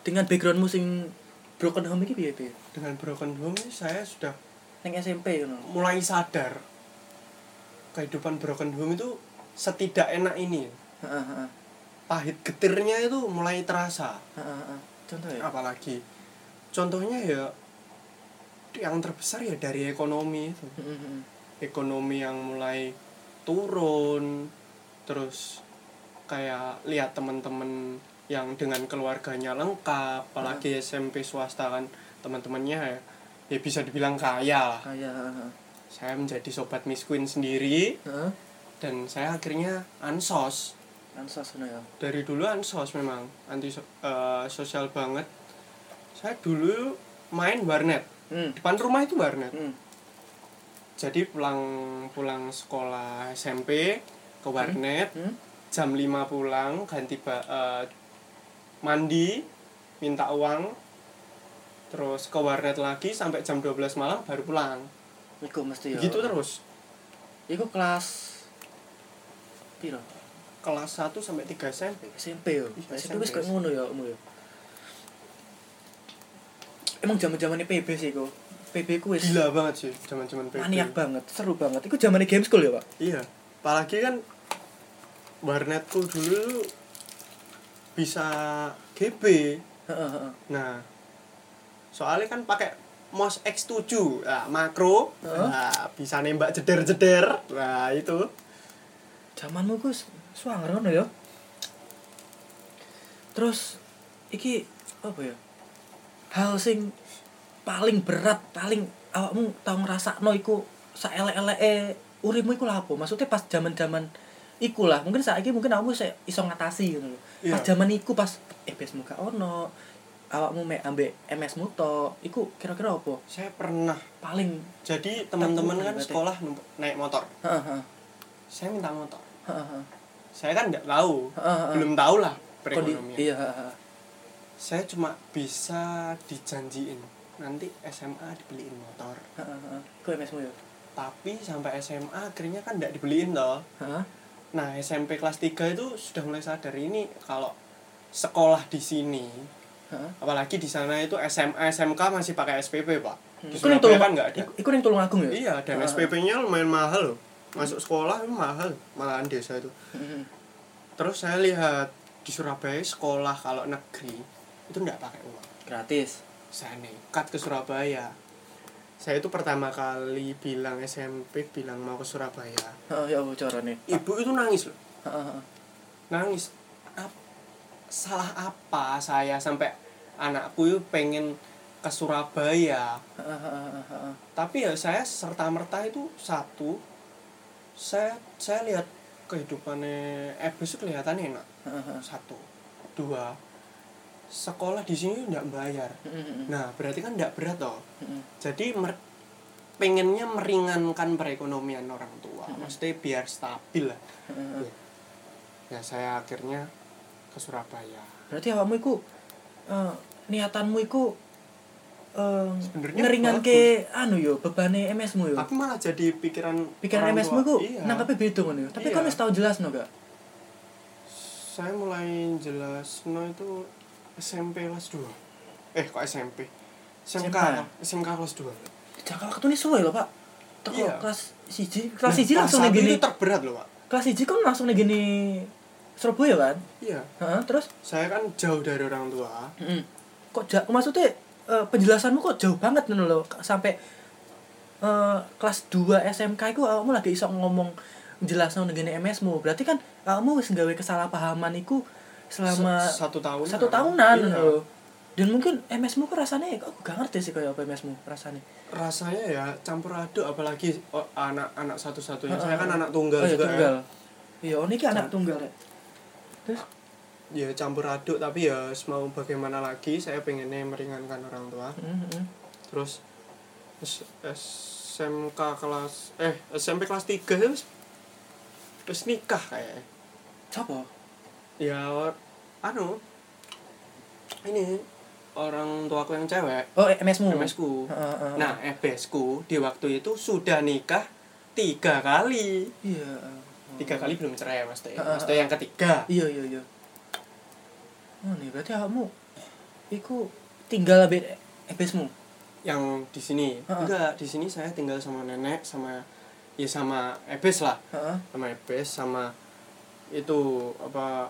dengan backgroundmu sing broken home iki piye piye? dengan broken home ini saya sudah Ning SMP ngono. mulai sadar kehidupan broken home itu setidak enak ini. Pahit getirnya itu mulai terasa. Heeh, heeh. Contoh ya. apalagi contohnya ya yang terbesar ya dari ekonomi itu. Ekonomi yang mulai turun terus kayak lihat teman-teman yang dengan keluarganya lengkap apalagi SMP swasta kan teman-temannya ya, ya bisa dibilang kaya lah. Heeh. saya menjadi sobat Queen sendiri dan saya akhirnya ansos Ansos ya. dari dulu ansos memang anti eh, sosial banget saya dulu main warnet Hmm. depan rumah itu warnet Hmm. jadi pulang pulang sekolah SMP ke warnet Hmm. jam 5 pulang ganti ba- eh, mandi minta uang terus ke warnet lagi sampai jam 12 malam baru pulang Iku mesti ya. gitu terus Iku kelas piro? Kelas 1 sampai 3 SMP SMP yo. Iya, SMP wis kayak ngono ya umur ya. Emang zaman-zamane PB sih kok. PB ku wis gila banget sih zaman-zaman PB maniak banget, seru banget. Iku zamane game school ya, Pak? iya apalagi kan warnetku dulu bisa GB. Nah, soalnya kan pakai mouse X7, nah, makro, Heeh. nah, bisa nembak jeder-jeder, nah itu. Zamanmu ku swanger ngono ya. Terus iki apa ya? Hal sing paling berat, paling awakmu tau ngrasakno iku saelek-eleke uripmu iku apa? Maksudnya pas zaman-zaman iku lah. Mungkin saiki mungkin awakmu iso ngatasi ngono lho. Pas zaman iku pas FPS muka ono, awakmu mek ambek MS mu tok, iku kira-kira apa? Saya pernah, Paling jadi teman-teman kan sekolah naik motor, heeh heeh. saya minta motor. Heeh heeh. Saya kan nggak tahu, Heeh, heeh. belum tahu lah perekonomian. Iya. Saya cuma bisa dijanjiin nanti SMA dibeliin motor. Ku MS mu ya. Tapi sampai SMA akhirnya kan nggak dibeliin toh. Heeh. Nah, SMP kelas 3 itu sudah mulai sadar ini kalau sekolah di sini, Heeh. apalagi di sana itu SMA SMK masih pakai SPP, Pak. Di Surabaya tulung kan nggak ada. Iku, iku ning tulung agung ya? Iya, dan Heeh. SPP-nya lumayan mahal loh. Masuk sekolah itu mahal, malahan desa itu. Terus saya lihat di Surabaya sekolah kalau negeri itu nggak pakai uang. Gratis. Saya nekat ke Surabaya. Saya itu pertama kali bilang SMP bilang mau ke Surabaya. Heeh, ya apa carane? Ibu itu nangis loh. Nangis Ap- salah apa saya sampai anakku itu pengen ke Surabaya tapi ya saya serta merta itu satu saya saya lihat kehidupannya Ebes itu kelihatan enak. Satu. Dua sekolah di sini nggak bayar. Nah berarti kan nggak berat toh. Jadi mer- pengennya meringankan perekonomian orang tua. Maksudnya biar stabil lah. Heeh. ya saya akhirnya ke Surabaya. Berarti awakmu iku eh, niatanmu iku Sebenarnya ngeringan ke anu yo bebane MS-mu yo. tapi malah jadi pikiran Pikiran MS-mu iku iya. nangkepe beda ngono yo. Tapi Iya. kan wis tau jelas no gak? saya mulai jelas no itu SMP kelas 2 eh kok SMP SMK SMK? SMK kelas 2 Jangka waktu ini suwe lho, Pak. Teko Iya. kelas siji, kelas siji langsung nih satu gini. itu terberat loh pak Kelas siji kan langsung nih gini Surabaya kan? iya Heeh, terus saya kan jauh dari orang tua Mm. Kok ja maksudnya eh, penjelasanmu kok jauh banget ngono lho sampai eh, kelas 2 SMK iku awakmu lagi iso ngomong jelasno ngene MS-mu. Berarti kan awakmu wis nggawe kesalahpahaman iku selama Se- satu tahun satu tahunan iya. lho. Dan mungkin MS-mu kok rasanya kok gak ngerti sih kayak apa MS-mu rasanya. rasanya ya campur aduk apalagi anak-anak satu-satunya saya kan anak tunggal Oh, iya, juga tunggal. ya Iya, oh, ini anak tunggal ya. Terus ya campur aduk tapi ya mau bagaimana lagi saya pengennya meringankan orang tua mm, mm. terus SMK kelas eh SMP kelas 3 terus terus nikah kayak Siapa? ya anu ini orang tuaku yang cewek Oh, MS-mu. MS ku Heeh, heeh. nah EBS ku di waktu itu sudah nikah tiga kali iya. tiga kali belum cerai mas Teh mas Teh yang ketiga Iya iya iya. Oh nih berarti kamu iku tinggal abe ebesmu. yang di sini Heeh. enggak di sini saya tinggal sama nenek sama ya sama Ebes lah Heeh. sama Ebes sama itu apa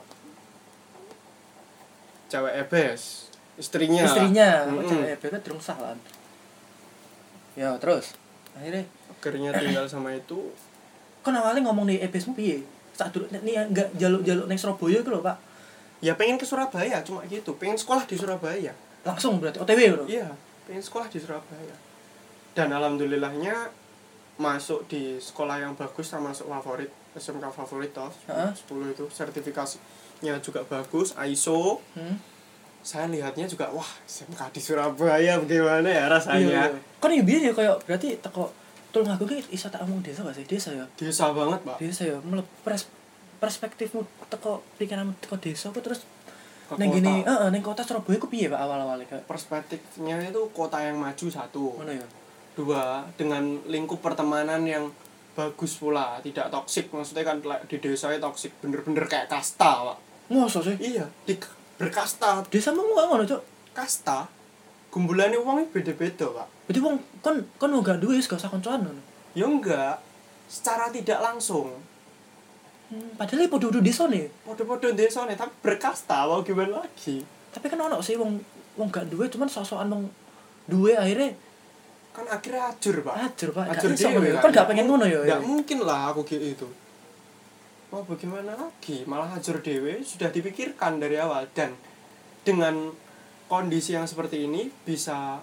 cewek Ebes istrinya. Istrinya, mm cewek ebes durung sah kan. Ya terus akhirnya akhirnya tinggal sama itu kan awalnya ngomong nih ebesmu piye? Sak dulu nih enggak jaluk-jaluk neng Surabaya itu loh Pak. Ya pengen ke Surabaya cuma gitu pengen sekolah di Surabaya Langsung berarti OTW loh. iya pengen sekolah di Surabaya dan alhamdulillahnya masuk di sekolah yang bagus termasuk favorit SMK favorit toh Heeh. 10 itu sertifikasinya juga bagus ISO Hmm. saya lihatnya juga wah SMK di Surabaya bagaimana ya Iya, rasanya iya. Kan ya biar ya kayak berarti teko tulung aku ki iso tak omong desa gak sih? Desa ya. desa banget pak Desa ya pres perspektifmu teko pikiranmu teko desa apa terus Ke neng gini heeh neng kota Surabaya ku piye Pak awal-awalnya kayak perspektifnya itu kota yang maju satu. Mana ya? dua dengan lingkup pertemanan yang bagus pula tidak toksik. Maksudnya kan di desa itu toksik. Bener-bener kayak kasta pak. Masa sih? iya di berkasta. Desa mau nggak ngono, Cuk. kasta? Gumbulannya uangnya beda-beda pak. Berarti wong kon kon mau gak duwe wis gak usah koncoan ngono. ya enggak. Secara tidak langsung Hmm, padahal iku podo desa nih. podo-podo desa nih tapi berkasta mau gimana lagi Tapi kan ono sih wong wong gak duwe cuman sok-sokan wong duwe akhirnya kan akhirnya ajur pak ajur, Pak. Gak ajur dewe ngono ya. Kan gak pengen ngono ya. nggak mungkin lah aku gitu itu mau bagaimana lagi malah ajur dewe sudah dipikirkan dari awal dan dengan kondisi yang seperti ini bisa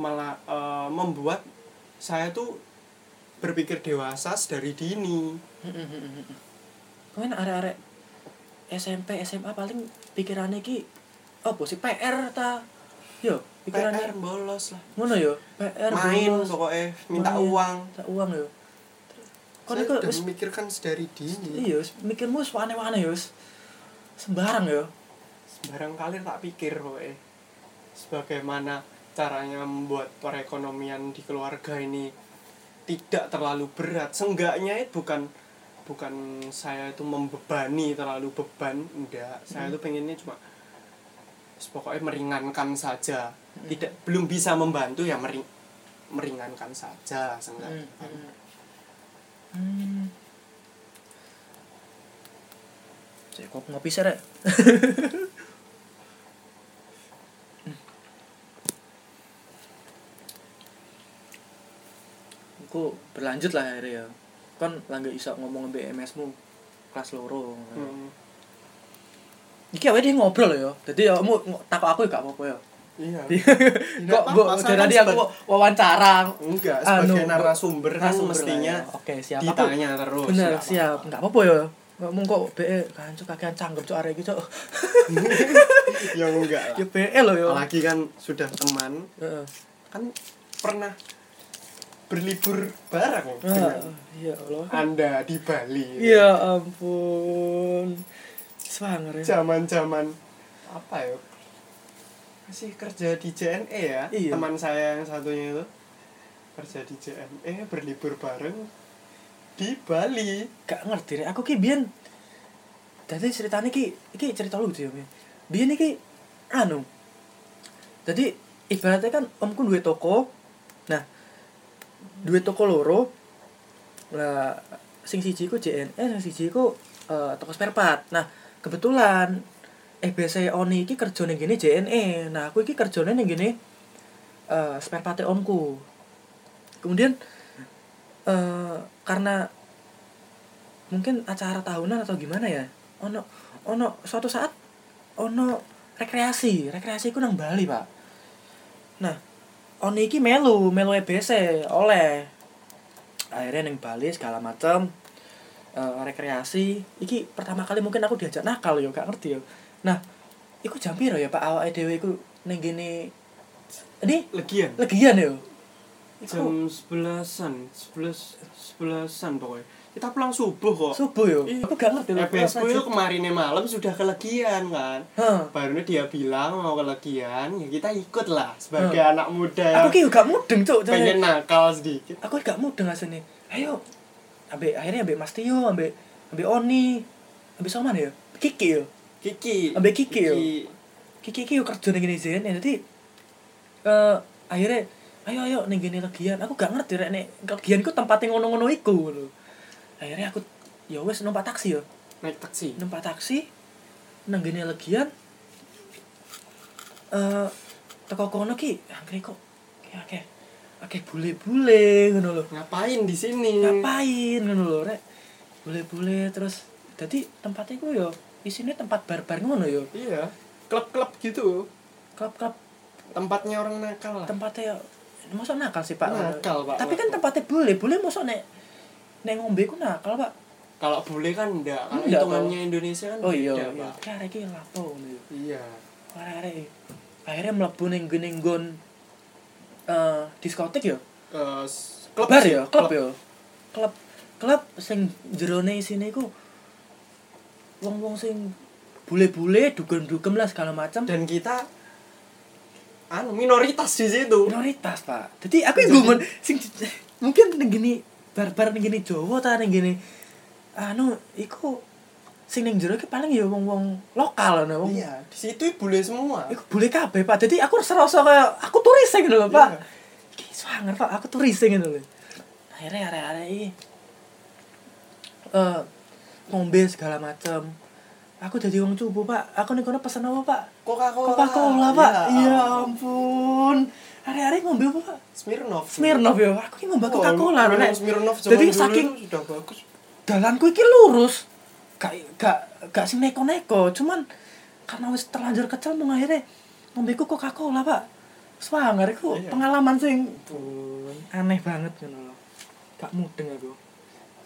malah eh, membuat saya tuh berpikir dewasa dari dini Kemarin arek-arek SMP, SMA paling pikirannya ki apa sih PR ta? Yo, PR pikirannya bolos lah ngono yo. PR main bolos, pokoknya minta main, uang minta uang yo. Udah wis memikirkan sedari dini iya, mikirmu wis aneh-aneh yo. Sembarang yo. sembarang kali tak pikir pokoknya sebagaimana caranya membuat perekonomian di keluarga ini tidak terlalu berat seenggaknya itu bukan bukan saya itu membebani terlalu beban enggak saya Hmm. itu pengennya cuma pokoknya meringankan saja tidak belum bisa membantu ya mering, meringankan saja Hmm, seenggaknya hmm. Hmm. Cek kok ngopi sih, Rek. Aku berlanjut lah akhirnya ya. Kan langga iso ngomong BMS mu kelas loro. Hmm. Iki awake dhewe ngobrol ya. Dadi ya kamu takok aku ya gak apa-apa ya. Iya. kok tadi kan aku wawancara Enggak, Anu, sebagai narasumber kan mestinya ya. Oke, siap. Aku- ditanya terus. bener nggak siap apa-apa. nggak apa-apa ya ngomong kok BE kan cok kakean cangkem cok arek iki cok ya enggak lah. ya BE loh ya Apalagi kan sudah teman, Heeh. kan pernah berlibur bareng Ah, dengan ya Allah Anda di Bali. ya ampun swanger ya Zaman-zaman apa ya? Masih kerja di JNE ya. Iya. Teman saya yang satunya itu kerja di JNE berlibur bareng di Bali. gak ngerti rek aku ki biyen dadi ceritane ki iki cerita lucu ya biyen iki anu jadi ibaratnya kan omku duwe toko duwe toko loro lah sing siji ku JNE sing siji ku eh, toko spare part. Nah kebetulan eh biasa Oni iki kerja ning gini JNE nah aku iki kerjane ning gini eh spare part omku kemudian eh karena mungkin acara tahunan atau gimana ya ono ono suatu saat ono rekreasi. Rekreasi ku nang Bali pak. Nah ono iki melu melu EBC oleh. Akhirnya neng Bali segala macam eh, rekreasi. Iki pertama kali mungkin aku diajak nakal yo gak ngerti yo. Nah iku jam piro ya pak? Awake dhewe iku ning gini. Ini Legian. legian yo. Iku Jam sebelasan, sebelas, sebelasan pokoknya. Kita pulang subuh kok. subuh yo Iya. aku gak ngerti apa itu kemarin malam sudah kelegian kan. Hah. Barunya dia bilang mau kelegian, ya kita ikut lah sebagai anak muda aku ki gak mudeng Cuk. pengen nakal sedikit. aku gak mudeng asline ayo ambek akhirnya ambek Mas Tio ambek ambek Oni ambek sama ya Kiki yo Kiki. Ambek Kiki, yo. Kiki ki yo kerja ning ngene Zen jadi eh akhirnya ayo ayo ning gini legian aku gak ngerti rek nek legian ku tempatnya ngono-ngono iku ngono akhirnya aku ya wes numpak taksi yo Naik taksi. numpak taksi nang gini legian eh teko kono ki angkre kok ki akeh akeh bule-bule ngono lho Ngapain di sini? ngapain ngono lho rek bule-bule terus jadi tempatnya ku yo isinya tempat bar-bar ngono yo Iya. Klub-klub gitu. klub-klub Tempatnya orang nakal lah. tempatnya masuk nakal sih pak Nakal, Pak. tapi kan tempatnya bule bule masuk nek nek ngombe ku nakal pak. Kalau bule kan enggak. Kalau hitungannya Indonesia kan oh iya beda, iya. Pak. kayak iki lapo ngono Iya. arek akhirnya mlebu ning gene nggon eh diskotik Eh, s- klub bar yo klub yo klub klub sing jerone isine iku wong-wong sing bule-bule dugem-dugem lah segala macam Dan kita anu minoritas di situ. minoritas pak. Jadi aku yang ngomong sing mungkin gini bar-bar ning gini Jawa ta ning gini? Anu iku sing ning jero paling ya wong-wong lokal ngono wong Iya, di situ bule semua. iku boleh kabeh pak. Jadi aku serasa kayak aku turis gitu loh pak. Iya. iki swanger pak. Aku turis gitu loh akhirnya area-area ini eh ngombe segala macam aku jadi wong cupu pak. Aku nih kono pesen apa pak? Coca-Cola. Coca-Cola pak. Ya iya. ampun. Hari-hari ngombe apa pak? Smirnoff. Smirnoff ya aku ini ngombe Oh, Nek. minum Smirnoff zaman jadi dulu saking sudah bagus. dalanku iki lurus. Gak gak gak sing neko-neko. Cuman karena wis terlanjur kecil mau akhirnya ngombeku Coca-Cola pak. Swanger iku. Iya. pengalaman sing aneh banget ngono lho. Gak mudeng aku.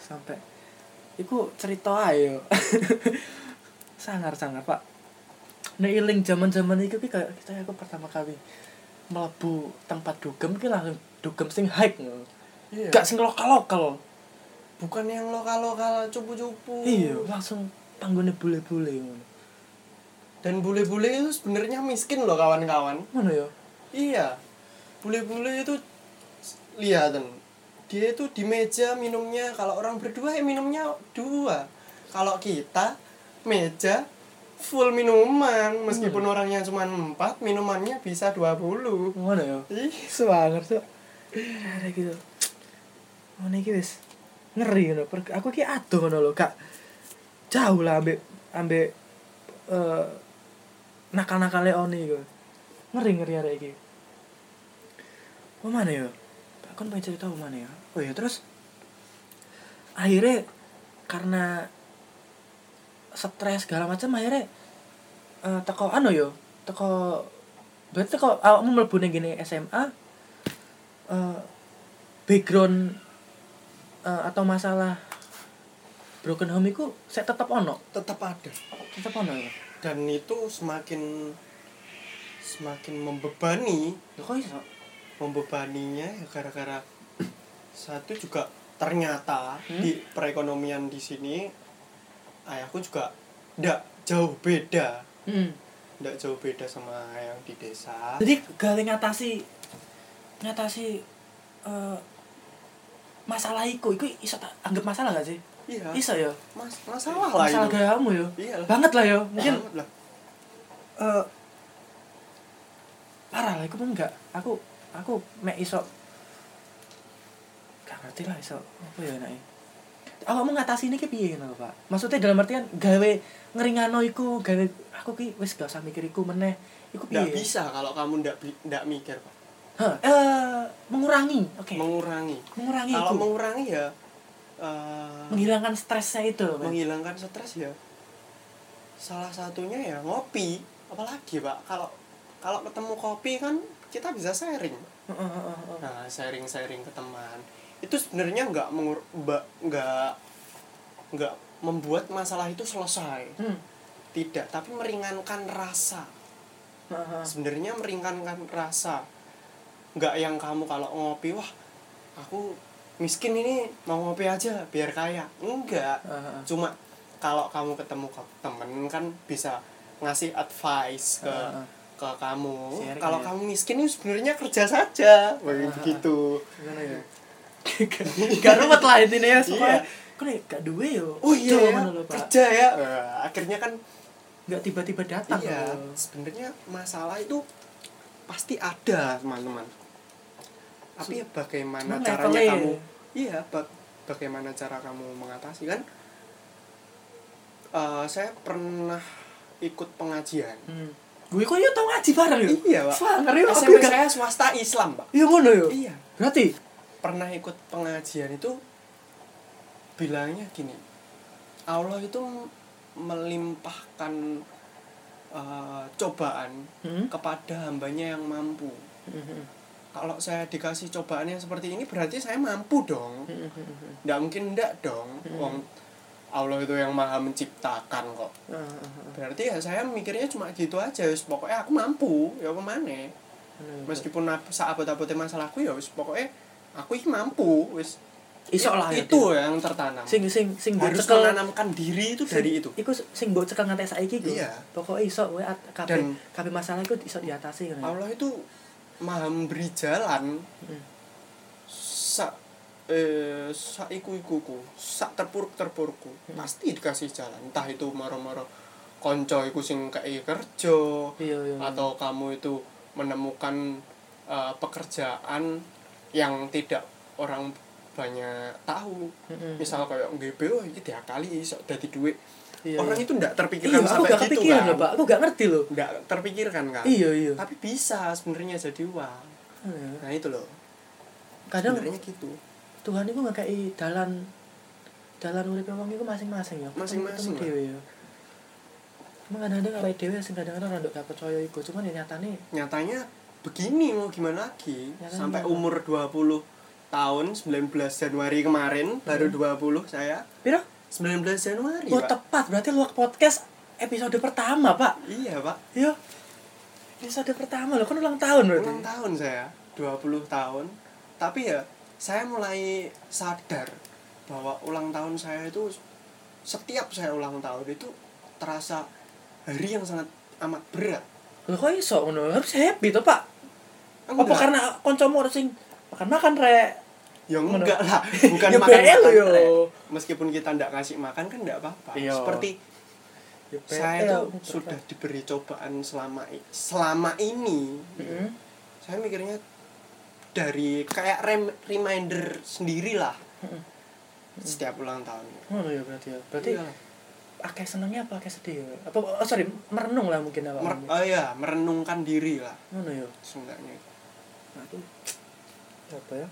Sampai iku cerita ayo sangar sangar pak. Nek iling zaman zaman itu ki kayak kita aku pertama kali melebu tempat dugem ki langsung dugem sing hype ngono Iya. gak sing lokal lokal Bukan yang lokal-lokal cupu-cupu. iya langsung panggone bule-bule ngono Dan bule-bule itu sebenarnya miskin loh kawan-kawan. ngono ya Iya. Bule-bule itu lihat dia itu di meja minumnya kalau orang berdua ya minumnya dua. Kalau kita meja full minuman meskipun orangnya cuma empat minumannya bisa 20 ngono ya Ih, Semangat tuh. Ada gitu. Oh iki wis ngeri ngono. Per- Aku ki adoh ngono lho, Kak. Jauh lah ambek ambek eh nakal-nakale Oni iku. Ngeri ngeri arek iki. Oh mana ya? Aku kan pengen cerita apa mana ya? Oh ya terus akhirnya karena stres segala macam akhirnya eh teko anu yo teko berarti kalau awakmu mlebu ning gini SMA eh background eh, atau masalah broken home itu saya tetap ono? Tetap ada. Tetap ono ya? Dan itu semakin semakin membebani. Loh, kok iso? Membebaninya ya gara-gara satu juga ternyata Hmm? di perekonomian di sini ayahku juga ndak jauh beda. Hmm. ndak jauh beda sama yang di desa. Jadi gawe ngatasi ngatasi eh masalah iku. Iku iso tak anggap masalah gak sih? Iya. Iso ya? Mas masalah lah masalah kamu ya? Iya. Banget lah ya mungkin. Lah. eh parah lah aku pun enggak aku aku mek iso gak ngerti lah iso apa ya nek aku mau ngatasi ini piye ngono Pak? Maksudnya dalam artian gawe ngringano iku gawe aku ki wis gak usah mikir iku meneh. Iku ndak piye? bisa kalau kamu ndak ndak mikir pak. Hah, eh mengurangi oke. Mengurangi. Mengurangi kalau mengurangi ya eh, menghilangkan stresnya itu Pak. menghilangkan stres ya salah satunya ya ngopi. Apalagi pak kalau kalau ketemu kopi kan kita bisa sharing. Heeh, heeh, heeh. nah sharing sharing ke teman itu sebenarnya nggak nggak nggak membuat masalah itu selesai Hmm. tidak tapi meringankan rasa sebenarnya meringankan rasa nggak yang kamu kalau ngopi wah aku miskin ini mau ngopi aja biar kaya enggak heeh. cuma kalau kamu ketemu ke temen kan bisa ngasih advice ke Heeh. ke kamu kalau ya. kamu miskin itu sebenarnya kerja saja begitu? Gak ruwet lah intinya ya supaya kok nih gak duwe yo. oh iya ya, kerja ya. Wah, akhirnya kan Gak tiba-tiba datang iya sebenarnya masalah itu pasti ada teman-teman. Tapi ya bagaimana Cuma caranya levelnya kamu ya. iya ba- bagaimana cara kamu mengatasi? Kan Eh, saya pernah ikut pengajian. Hmm. Gue kok yo tau ngaji bareng yo. iya pak. SMP saya swasta Islam pak. Iya ngono yo. iya. Berarti pernah ikut pengajian itu bilangnya gini Allah itu melimpahkan eh, cobaan Hmm. kepada hambanya yang mampu Hmm. kalau saya dikasih cobaan yang seperti ini berarti saya mampu dong Hmm. nggak mungkin enggak dong Hmm. Wong Allah itu yang maha menciptakan kok berarti ya saya mikirnya cuma gitu aja pokoknya aku mampu ya maneh meskipun ap- sahabat-sahabatnya masalahku ya pokoknya aku ini mampu wis Iso lah ya, itu yang tertanam sing sing sing harus cekel menanamkan diri itu dari itu Iku sing mbok cekel nganti saiki iku. Iya. Pokoknya iso kowe kabeh kabeh masalah iku iso diatasi ngono. Allah itu maha memberi jalan Hmm. sak eh sak iku ikuku sak terpuruk terpurukku Hmm. pasti dikasih jalan entah itu moro-moro konco iku sing kei kerja Iya iya. atau kamu itu menemukan eh, pekerjaan yang tidak orang banyak tahu Mm-mm. misal kayak GP oh ini diakali iso dadi duit Iya, orang iya. itu ndak Iya, terpikirkan aku sampai gak gitu kan loh, Pak. Aku gak ngerti loh. ndak terpikirkan kan Iya, iya. tapi bisa sebenarnya jadi uang Iya. nah itu loh Kadang sebenarnya gitu Tuhan itu nggak kayak dalan dalan urip wong iku masing-masing ya. Masing-masing dhewe ya. Cuma kadang-kadang awake dhewe sing kadang-kadang rada gak percaya iku, cuman ya nyatane nyatanya begini mau gimana lagi Ya kan, sampai gimana? umur 20 tahun 19 Januari kemarin baru 20 saya piro? 19 Januari Oh, Pak. tepat. Berarti luak podcast episode pertama, Pak. iya pak Iya. Episode pertama loh, kan ulang tahun berarti. ulang tahun saya 20 tahun tapi ya saya mulai sadar bahwa ulang tahun saya itu setiap saya ulang tahun itu terasa hari yang sangat amat berat Loh kok iso ngono? Harus happy to, Pak. Apa Enggak. karena kancamu harus sing makan-makan rek? ya enggak lah bukan Ya makan makan yo. rek. meskipun kita enggak kasih makan kan enggak apa-apa Iya. seperti Ya, saya tuh muter, sudah diberi cobaan selama selama ini Mm-mm. saya mikirnya dari kayak rem- reminder sendiri lah Mm-mm. setiap ulang tahun Ngono ya berarti ya. Berarti Iya. akeh senengnya apa akeh sedih ya? Apa oh, sorry, merenung lah mungkin apa. Mer- oh ya merenungkan diri lah Ngono ya. seenggaknya Nah, itu apa ya?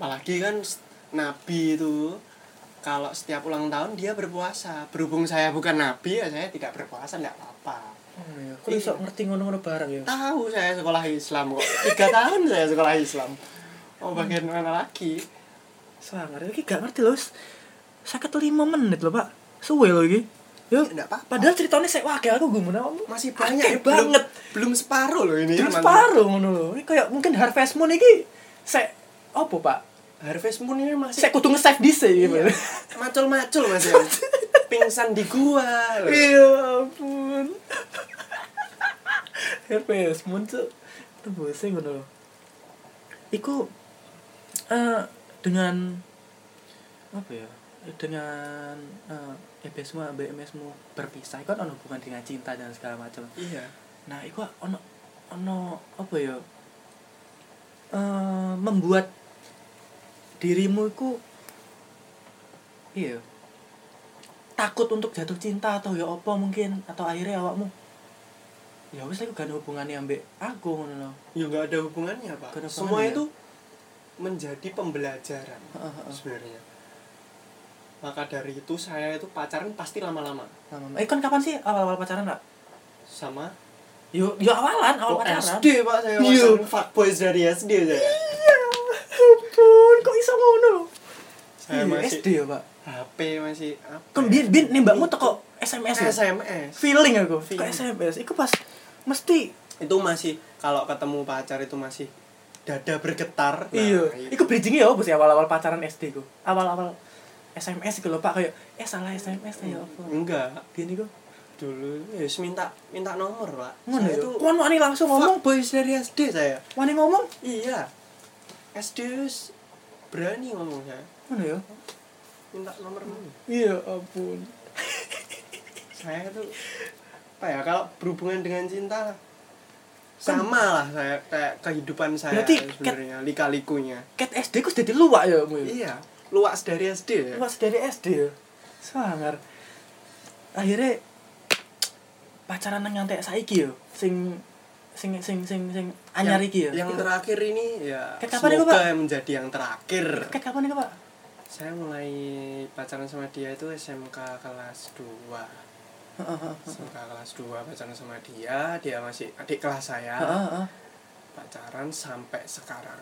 apalagi kan nabi itu kalau setiap ulang tahun dia berpuasa berhubung saya bukan nabi ya saya tidak berpuasa tidak apa-apa Oh, iya. Kok iso ngerti ngono-ngono barang ya? tahu saya sekolah Islam kok tiga tahun saya sekolah Islam oh bagian mana lagi Sangar iki gak ngerti loh. Saya lima menit loh, Pak. Suwe loh iki. Yo, Ya, apa-apa. padahal ceritanya saya wakil aku gue awakmu. masih banyak ya, belum- banget. belum separuh loh ini Mas. separuh ngono lho. Ini kayak mungkin Harvest Moon iki saya opo, Pak? Harvest Moon ini masih Saya kudu nge-save dhisik Iya. gimana. macul-macul mas ya pingsan di gua loh. Iya ampun. Harvest Moon tuh tembusnya ngono lho. Iku eh dengan apa ya? Dengan eh EBSmu ambek MSmu berpisah kan ono hubungan dengan cinta dan segala macam. iya Nah, iku ono ono apa ya? Eh membuat dirimu iku iya takut untuk jatuh cinta atau ya apa mungkin atau akhirnya awakmu ya wis aku gak ada hubungannya ambek aku ngono lho. ya nggak ada hubungannya pak semua itu menjadi pembelajaran sebenarnya maka dari itu saya itu pacaran pasti lama-lama Lama- Eh kan kapan sih awal-awal pacaran, Kak? sama Yo yo awalan, awal oh, pacaran. SD pak saya Iya. pacaran fuckboys dari SD saya Iya. Ampun, kok iso ngono? saya Iya, masih SD ya, Pak. HP masih apa Kan bin bin nembakmu teko SMS ya? SMS feeling aku ke Feeling. SMS iku pas mesti itu masih kalau ketemu pacar itu masih dada bergetar Nah, iya itu. iku bridgingnya ya sih awal-awal pacaran SD ku awal-awal SMS iku lho Pak. Kayak eh salah SMS ya apa enggak. Gini ku dulu ya wis minta minta nomor pak. Ngono saya ya? tuh kon wani langsung ngomong? boys dari SD saya. Wani ngomong? Iya. SD berani ngomong saya. Ngono ya? Minta nomor dulu iya ampun. Saya tuh apa ya kalau berhubungan dengan cinta sama lah saya kayak kehidupan saya Berarti sebenarnya lika-likunya. ket SD ku jadi luwak ya mu iya luas dari SD ya? Luwak dari SD ya? Sangar. Akhirnya pacaran nang nyantek saiki yo sing sing sing sing sing anyar iki ya? yang terakhir ini ya Kayak kapan itu, semoga Pak? menjadi yang terakhir. Ket kapan itu Pak? Saya mulai pacaran sama dia itu SMK kelas 2 Heeh, heeh, SMK kelas 2 pacaran sama dia dia masih adik kelas saya. Pacaran sampai sekarang.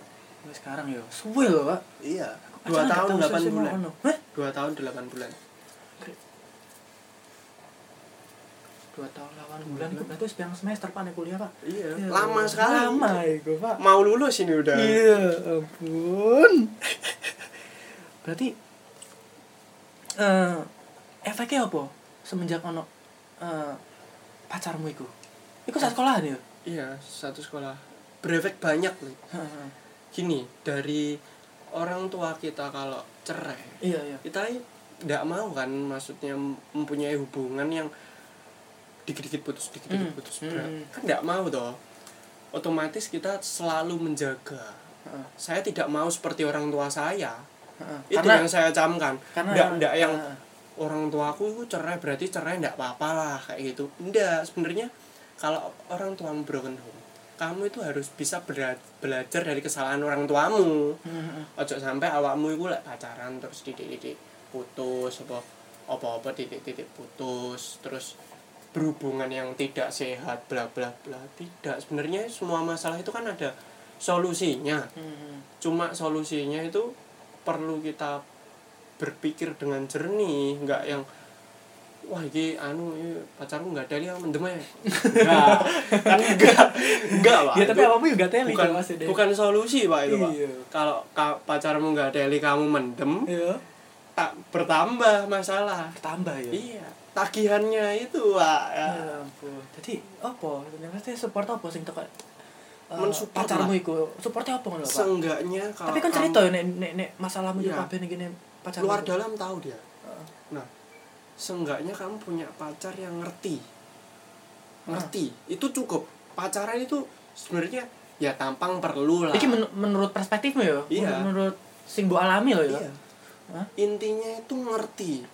Sekarang ya? Suwe loh pak. Iya dua tahun tahu delapan bulan. dua tahun delapan bulan. Dua tahun delapan bulan itu berarti sepiang semester pak nih kuliah pak. Iya. Ya, lama sekali. Lama itu pak. Mau lulus ini udah. Iya ampun. Berarti eh efeknya apa semenjak ono eh, pacarmu itu? Itu saat sekolahan ya? Iya satu sekolah. Berefek banyak loh Heeh. gini dari orang tua kita kalau cerai iya iya kita tidak mau kan maksudnya mempunyai hubungan yang dikit-dikit putus dikit-dikit Hmm, putus Berat. hmm. kan tidak mau toh otomatis kita selalu menjaga Heeh, saya tidak mau seperti orang tua saya heeh. itu karena yang saya camkan tidak tidak yang heeh. orang tuaku itu cerai berarti cerai tidak apa-apa lah kayak gitu enggak sebenarnya kalau orang tuamu broken home kamu itu harus bisa bela- belajar dari kesalahan orang tuamu. Heeh. ojo sampai awakmu itu lek pacaran terus titik-titik putus apa apa-apa titik-titik putus terus berhubungan yang tidak sehat bla bla bla. Tidak sebenarnya semua masalah itu kan ada solusinya. Hmm, cuma solusinya itu perlu kita berpikir dengan jernih nggak yang wah ini anu ini pacarku nggak ada yang mendem ya enggak kan enggak enggak pak ya tapi Itu apa juga teli bukan Mas, Dek. bukan solusi pak itu pak Iya. kalau ka- pacarmu nggak ada kamu mendem iya tak bertambah masalah tambah ya iya tagihannya itu pak ya. Ya ampun. Jadi apa? Ternyata support apa sing teko uh, Mensupport pacarmu iku? Supportnya apa ngono, Pak? seenggaknya kalau Tapi kan cerita ya nek nek, nek masalahmu yo Iya. kabeh ning pacarmu. luar dalam tahu dia seenggaknya kamu punya pacar yang ngerti. Ngerti. Itu cukup. Pacaran itu sebenarnya ya tampang perlu lah. Iki men- menurut perspektifmu ya? Iya. Menurut sing mbok alami loh ya. iya. Hah? intinya itu ngerti.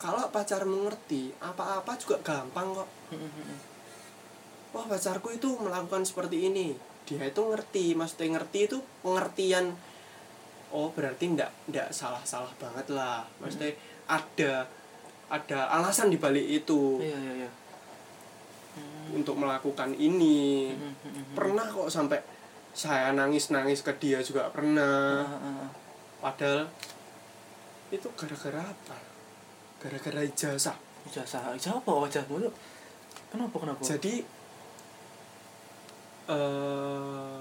Kalau pacarmu ngerti apa-apa juga gampang kok. Wah pacarku itu melakukan seperti ini. Dia itu ngerti. Maksudnya ngerti itu pengertian. Oh berarti ndak ndak salah salah banget lah. Maksudnya ada ada alasan di balik itu. Iya iya iya. untuk melakukan ini. Hmm, hmm, hmm. pernah kok sampai saya nangis nangis ke dia juga pernah. Ah, ah, ah. padahal itu gara-gara apa? Gara-gara ijazah. Ijazah. Ijazah apa? Wajahmu tuh kenapa kenapa? Jadi eh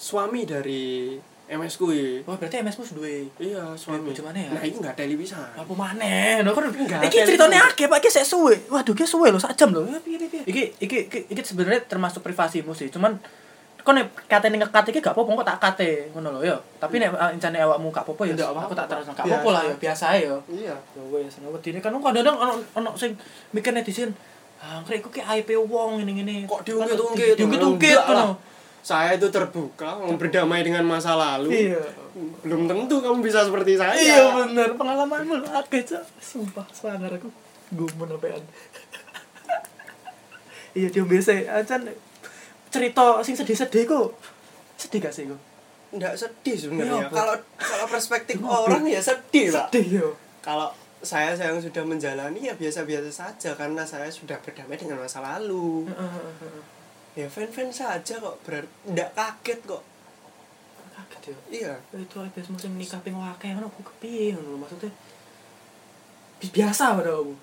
suami dari MS kui oh berarti MS mu duwe. Iya suami bojo maneh ya? nah ini nggak ada bisa apa maneh? Lho kan Enggak, iki ceritane akeh Pak. Iki sik suwe. Waduh iki suwe lho sak jam lho. Ya, piye piye piye. iki iki iki, iki sebenarnya termasuk privasimu sih. Cuman kok nek katene ngekat iki gak apa-apa kok tak kate ngono lho ya. Tapi nek uh, incane awakmu gak apa-apa ya Nggak aku tak terus gak apa-apa lah ya Biasa. ya. Iya. Ya wis nek wedine kan kadang-kadang ono ono sing mikir netizen ah krek iku ki aib wong ngene-ngene. Kok diungkit-ungkit diungkit-ungkit Enggak lah. ngono saya itu terbuka mau berdamai dengan masa lalu. Iya. Belum tentu kamu bisa seperti saya. Iya bener. Pengalamanmu akeh cok sumpah sangar aku. Gumun apean iya dia biasa acan cerita sing sedih-sedih kok sedih gak sih kok nggak sedih sebenarnya. Apa? kalau kalau perspektif Kenapa? orang ya sedih pak. Sedih yo. Kalau saya yang sudah menjalani ya biasa-biasa saja karena saya sudah berdamai dengan masa lalu ya fan-fan saja kok berarti nggak kaget kok kaget yo iya itu habis musim nikah ping akeh ngono aku kepiye ngono lho, maksudnya Bi- biasa pada aku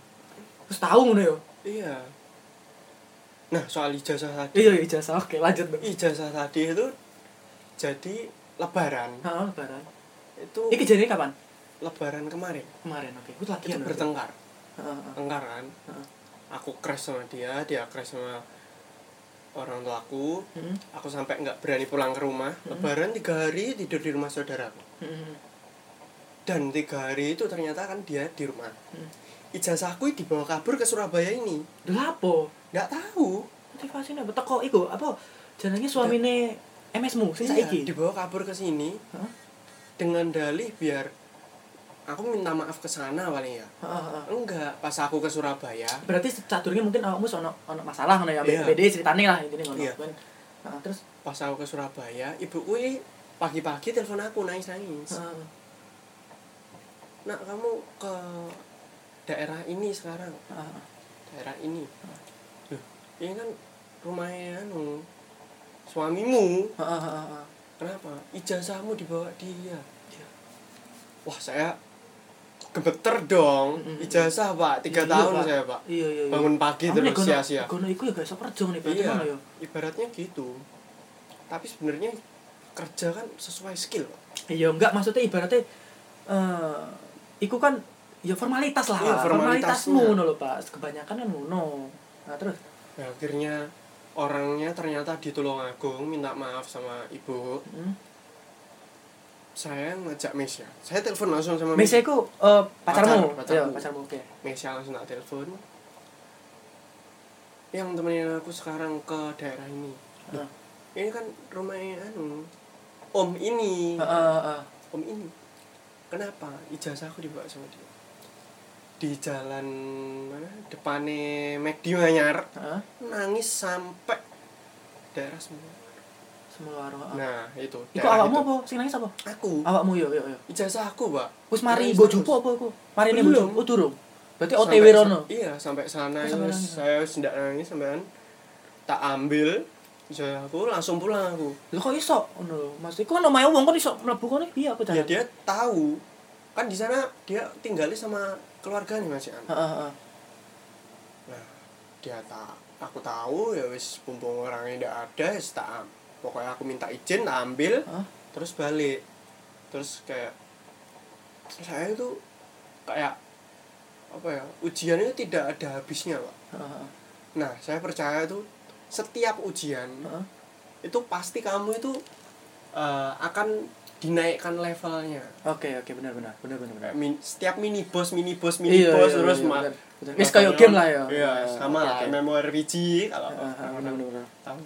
terus tahu ngono yo iya nah soal ijazah tadi iya ijazah oke lanjut dong ijazah tadi itu jadi lebaran Heeh, lebaran. itu Iki jadi kapan? lebaran kemarin Kemarin, oke. Itu itu latihan. bertengkar Heeh, heeh. tengkar kan Heeh. aku crash sama dia dia crash sama orang tuaku Heeh. aku sampai nggak berani pulang ke rumah lebaran tiga hari tidur di rumah saudaraku Heeh. dan tiga hari itu ternyata kan dia di rumah Hmm. ijazahku dibawa kabur ke Surabaya ini Lha apa? nggak tahu Motivasinya? Teko iku apa? Jenenge suamine MS-mu sing iya, saiki. dibawa kabur ke sini Heeh. dengan dalih biar aku minta maaf ke sana paling ya Heeh, heeh. enggak pas aku ke Surabaya Berarti sadurunge mungkin awakmu ono ono masalah ngono ya. Iya. BD ceritane lah intine ngono. Kan. Heeh, terus pas aku ke Surabaya ibuku ini pagi-pagi telepon aku nangis nangis heeh. nak kamu ke daerah ini sekarang heeh. daerah ini Loh, ini kan rumahnya anu suamimu Heeh, heeh, heeh. kenapa ijazahmu dibawa dia Iya. wah saya gemeter dong ijazah pak tiga Iya, tahun Pak. saya pak Iya, iya, iya. bangun pagi Kamu terus sia-sia Gono iku ya gak kerja nih, berarti iya ya. ibaratnya gitu tapi sebenarnya kerja kan sesuai skill pak Iya enggak maksudnya ibaratnya eh iku kan ya formalitas lah. Iya, formalitasmu ngono lho, Pak. Kebanyakan kan ngono. Nah, terus nah, akhirnya orangnya ternyata di Tulungagung minta maaf sama ibu hmm. Saya ngajak Mesya saya telepon langsung sama Mesya iku eh, pacarmu. Pacar, Iya, pacarmu. pacarmu oke. Mesya langsung tak telepon yang temenin aku sekarang ke daerah ini Heeh. ini kan rumahnya anu om ini Heeh, heeh. om ini kenapa ijazahku dibawa sama dia di jalan mana depannya McD Manyar Heeh. nangis sampai daerah semua Semua heeh. nah itu Iku daerah awakmu itu. apa? Sing nangis apa? aku Awakmu yo yo yo. ijazahku pak Wis mari bojomu terus. apa iku? Mari ne bojomu. Oh, durung. Berarti OTW rono. iya sampai sana Oh, itu saya wis ndak nangis sampean tak ambil ijazahku langsung pulang aku Lho kok iso ngono lho. Maksud iku kan omahe wong kon iso mlebu kono piye aku ya dia tahu kan di sana dia tinggalnya sama keluarganya masih an Heeh, heeh. nah dia tak aku tahu ya wis mumpung orangnya tidak ada ya tak am- pokoknya aku minta izin ambil Hah? terus balik terus kayak saya itu kayak apa ya ujian itu tidak ada habisnya pak heeh. nah saya percaya itu setiap ujian Heeh. itu pasti kamu itu eh, akan dinaikkan levelnya Oke, oke benar benar. Benar benar benar. Kayak min- setiap mini boss mini boss mini Iya, boss iya, terus iya, bener. Wis kayak game lah ya. iya sama oke, lah oke. MMORPG kalau bener. bener. tahu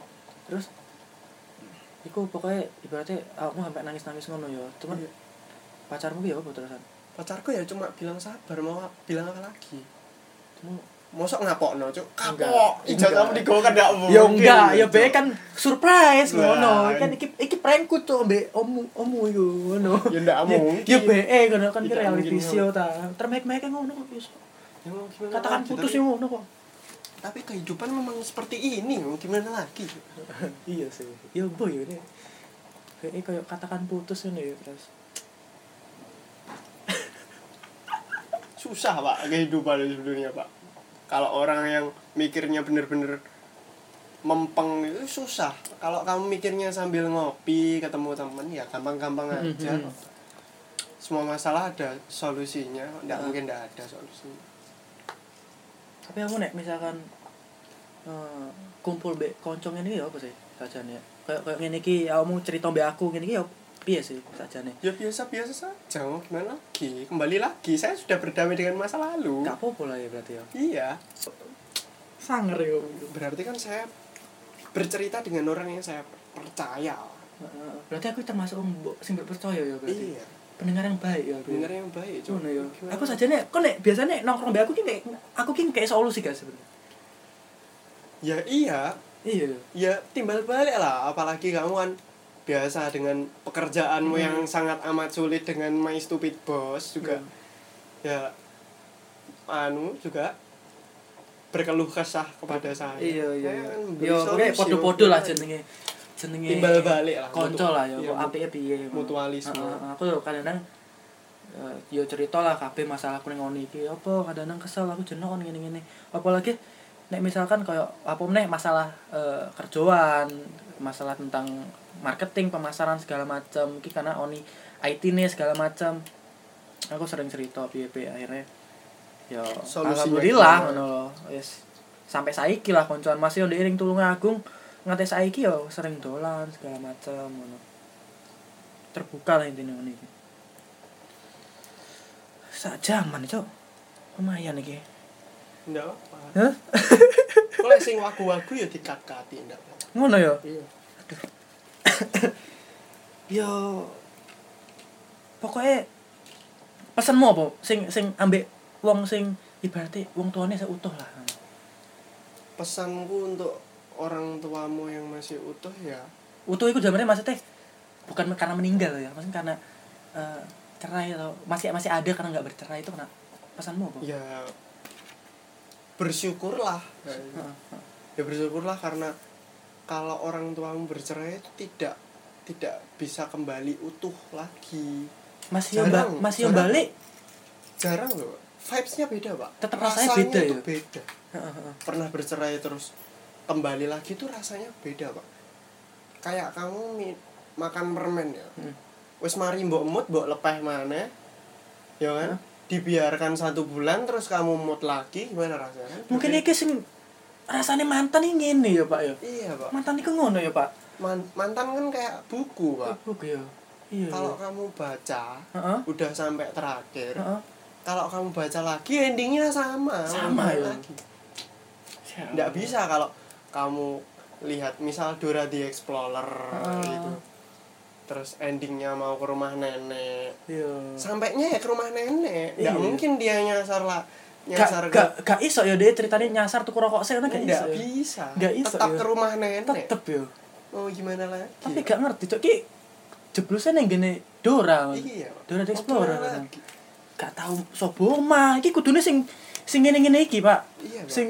Terus iku pokoknya ibaratnya awakmu sampai nangis-nangis ngono ya. Cuman Iya. pacarmu ki ya apa terusan? pacarku ya cuma bilang sabar mau bilang apa lagi Cuma mosok ngapokno cuk kapok ijazah kamu digawa kan ndak mungkin ya enggak, ya be kan surprise ngono. Kan iki iki prankku tuh mbek omu omu iku ngono. ya ndak mungkin Ya be ngono kan ki Tidak reality show ta. Termek-mek ngono kok iso. Ya gimana Katakan putus ya ngono kok. Tapi kehidupan memang seperti ini mau gimana lagi? Iya sih. Ya boy ini. Kayak kayak katakan putus ini ya terus susah pak kehidupan sebenarnya pak. Kalau orang yang mikirnya bener-bener mempeng itu susah. Kalau kamu mikirnya sambil ngopi ketemu temen ya gampang-gampang aja. Mhm. semua masalah ada solusinya. Nggak Ah. mungkin nggak ada solusinya tapi aku nek misalkan eh, kumpul be koncong ini ya apa sih sajane? Kayak kayak ngene iki kamu cerita mbek aku ngene iki ya piye sih sajane? Ya biasa-biasa saja mau gimana lagi kembali lagi. Saya sudah berdamai dengan masa lalu. Gak apa-apa lah ya berarti ya. Iya. Sanger ya berarti kan saya bercerita dengan orang yang saya percaya. Berarti aku termasuk mbok sing percaya ya berarti? Iya pendengar yang baik ya bener yang baik Ngono ya. Aku saja nek kok nek biasanya nongkrong aku ki kayak aku ki kayak solusi gak sebenarnya. ya iya Iya. ya timbal balik lah apalagi kamu kan biasa dengan pekerjaanmu Hmm. yang sangat amat sulit dengan my stupid boss juga ya anu juga berkeluh kesah kepada saya Iya iya. Saya iya. Yo solusi, kayak podo-podo lah jenenge. Jenenge timbal balik lah Konco lah ya, Iya, apike piye. mutualisme. Heeh, aku yo kadang-kadang eh, yo cerita lah kabeh masalahku ning ngene iki. Apa kadang-kadang kesel aku kon ngene-ngene. Apalagi nek misalkan kayak apa meneh masalah eh, kerjaan masalah tentang marketing pemasaran segala macam iki karena oni IT nih segala macam aku sering cerita piye akhirnya ya alhamdulillah ngono wis sampai saiki lah koncoan. Masih ndek ring tulung agung nganti saiki yo sering dolan segala macam ngono. Terbuka lah intinya ngene iki. Sak jaman cok. Lumayan iki. Ndak apa. Kalau sing wagu-wagu ya dikat-kati ndak ngono ya? Iya. Yo pokoknya pesanmu apa? Sing sing ambek wong sing ibaratnya wong tuane seutuh lah. Pesanku untuk orang tuamu yang masih utuh ya? Utuh itu jamannya maksudnya bukan karena meninggal ya maksudnya karena eh, cerai atau masih masih ada karena nggak bercerai itu kena pesanmu apa? Ya bersyukurlah. Heeh. ya bersyukurlah karena kalau orang tuamu bercerai itu tidak tidak bisa kembali utuh lagi. Masih yang Jarang, ba- masih yang jarang. balik jarang loh. Vibesnya beda pak. Tetap rasanya beda itu ya? beda. Pernah bercerai terus kembali lagi tuh rasanya beda pak. Kayak kamu makan permen ya. Hmm. wes mari mbok mut mbok lepeh mana ya kan? Dibiarkan satu bulan terus kamu mut lagi gimana rasanya? Mungkin iki sing rasanya mantan ini ngene ya pak ya? Iya pak. Mantan itu ngono ya pak? Man- mantan kan kayak buku pak. Oke ya? Iya kalau iya. kamu baca Heeh. udah sampai terakhir Heeh. kalau kamu baca lagi endingnya sama. Sama, ya? lagi. Nggak bisa kalau kamu lihat misal Dora the Explorer Ah. itu terus endingnya mau ke rumah nenek. Iya. Sampainya ya ke rumah nenek. Nggak Iya. mungkin dia nyasar lah gak nyasar gak gak iso ya dia ceritanya nyasar tuh rokok saya kan gak iso ya. bisa. Nggak iso, tetap ya. ke rumah nenek. Tetep ya? Mau gimana lagi? Tapi gak ngerti cok ki jeblusnya yang gini Dora. Iya. Dora the Explorer kan. gak tau sobo mah iki kudune sing sing ngene ngene iki pak. Iya Pak. sing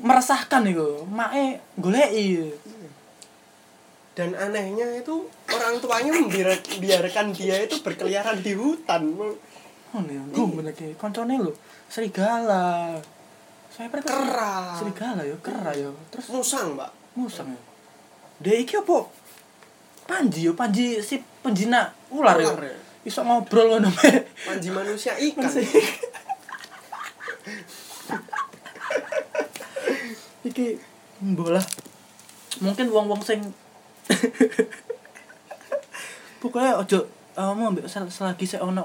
meresahkan iku. Mae goleki. Iya. dan anehnya itu orang tuanya membiar- biarkan dia itu berkeliaran di hutan. Oh nih gue bener ki koncone lho. Serigala. Saya pernah Kera. serigala ya kera ya terus musang mbak. Musang ya dia iki apa? Panji yo panji si penjina ular Ular. Ya. iso ngobrol ngono panji manusia ikan iki bola mungkin wong-wong sing pokoknya ojo kamu ambek sel- selagi saya ono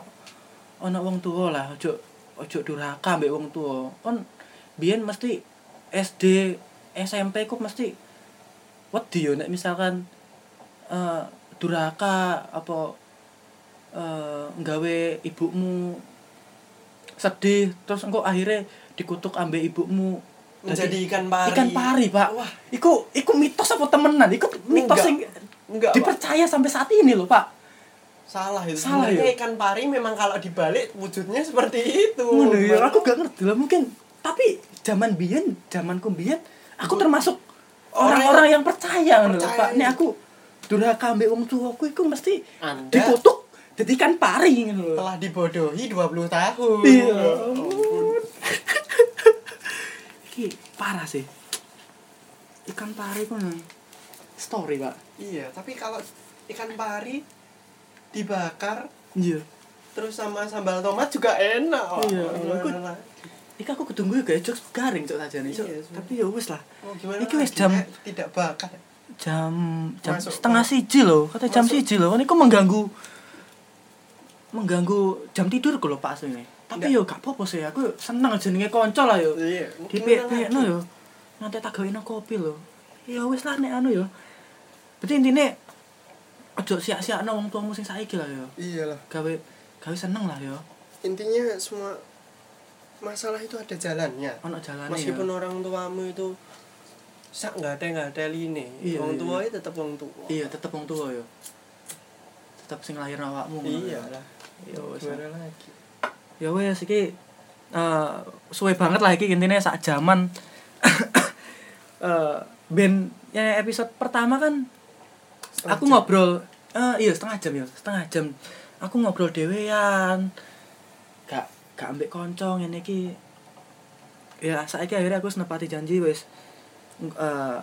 ono wong tua lah ojo ojo durhaka ambek wong tua kon biyen mesti SD SMP ku mesti wedi yo nek misalkan eh durhaka apa eh nggawe ibumu sedih terus engko akhirnya dikutuk ambek ibumu menjadi ikan pari. ikan pari pak. Wah. Iku iku mitos apa temenan? Iku mitos Enggak. yang enggak Pak. dipercaya sampai saat ini loh pak. Salah itu. Salah ya? ikan pari memang kalau dibalik wujudnya seperti itu ngono ya aku gak ngerti lah mungkin. Tapi zaman biyen zamanku biyen aku termasuk Orang orang-orang yang percaya percaya Pak. itu. aku durhaka ambek wong tuaku iku mesti Anda dikutuk jadi ikan pari telah dibodohi 20 tahun. Iya. Ya iki parah sih ikan pari ku nang story pak iya tapi kalau ikan pari dibakar iya terus sama sambal tomat juga enak Wak. Iya, aku-? Iki aku ketunggu ya jokes garing cok saja nih cok. Iya. Tapi ya wis lah. Oh, Iki wis jam tidak bakar jam jam Masuk- setengah siji loh. Kata jam masuk- siji loh. Ini kok mengganggu mengganggu jam tidur kalau Pak ini. Tapi yo gak apa-apa sih. Aku seneng jenenge konco lah yo. iya Di gimana pek no lagi? yo. Nanti tak gawe kopi loh. Ya wis lah nek anu yo. Berarti intine ojo sia-siakno wong tuamu sing saiki lah yo. iyalah Gawe gawe seneng lah yo. intinya semua masalah itu ada jalannya Ono jalane meskipun yo. orang tuamu itu sak nggak ada nggak ada line Iya, iya. tua itu tetap orang tua Iya, tetep wong tua yo. Tetep sing lahir awakmu. yo. iya lah gimana lagi ya wes iki eh suwe banget lah iki intine sak jaman. Eh ben ya episode pertama kan Setengah aku jam. ngobrol eh iya setengah jam ya setengah jam. Aku ngobrol dhewean. Gak gak ambek konco ngene iki. Ya saiki akhirnya aku wis nepati janji wis eh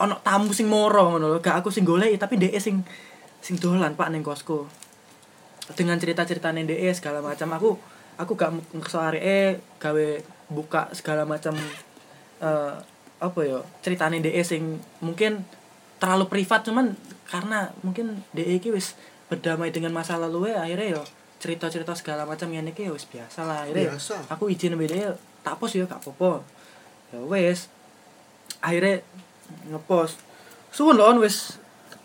ono tamu sing moro ngono lho. Gak aku sing goleki tapi dhek sing sing dolan Pak ning kosku dengan cerita-ceritane dhek segala macam aku aku gak ngekso areke gawe buka segala macam eh apa ya ceritane dhek sing mungkin terlalu privat cuman karena mungkin dhek iki wis berdamai dengan masa lalu akhirnya yo cerita-cerita segala macam ngene iki ya wis biasa lah akhirnya Biasa. aku izin mbek dhek tak pos ya gak apa-apa ya wis akhirnya ngepost suwun lho On, wis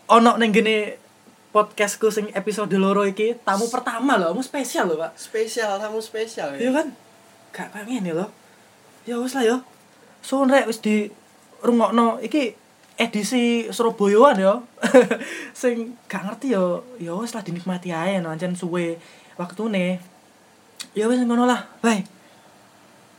ono ning gene podcastku sing episode loro iki tamu pertama lho kamu spesial lho Pak. Spesial tamu spesial iya kan? Gak kayak ngene lho. Ya wis lah yo suwun rek wis di rungokno iki edisi Surabayaan yo sing gak ngerti yo ya wis lah dinikmati ae no ancen suwe waktune. Ya wis ngono lah bye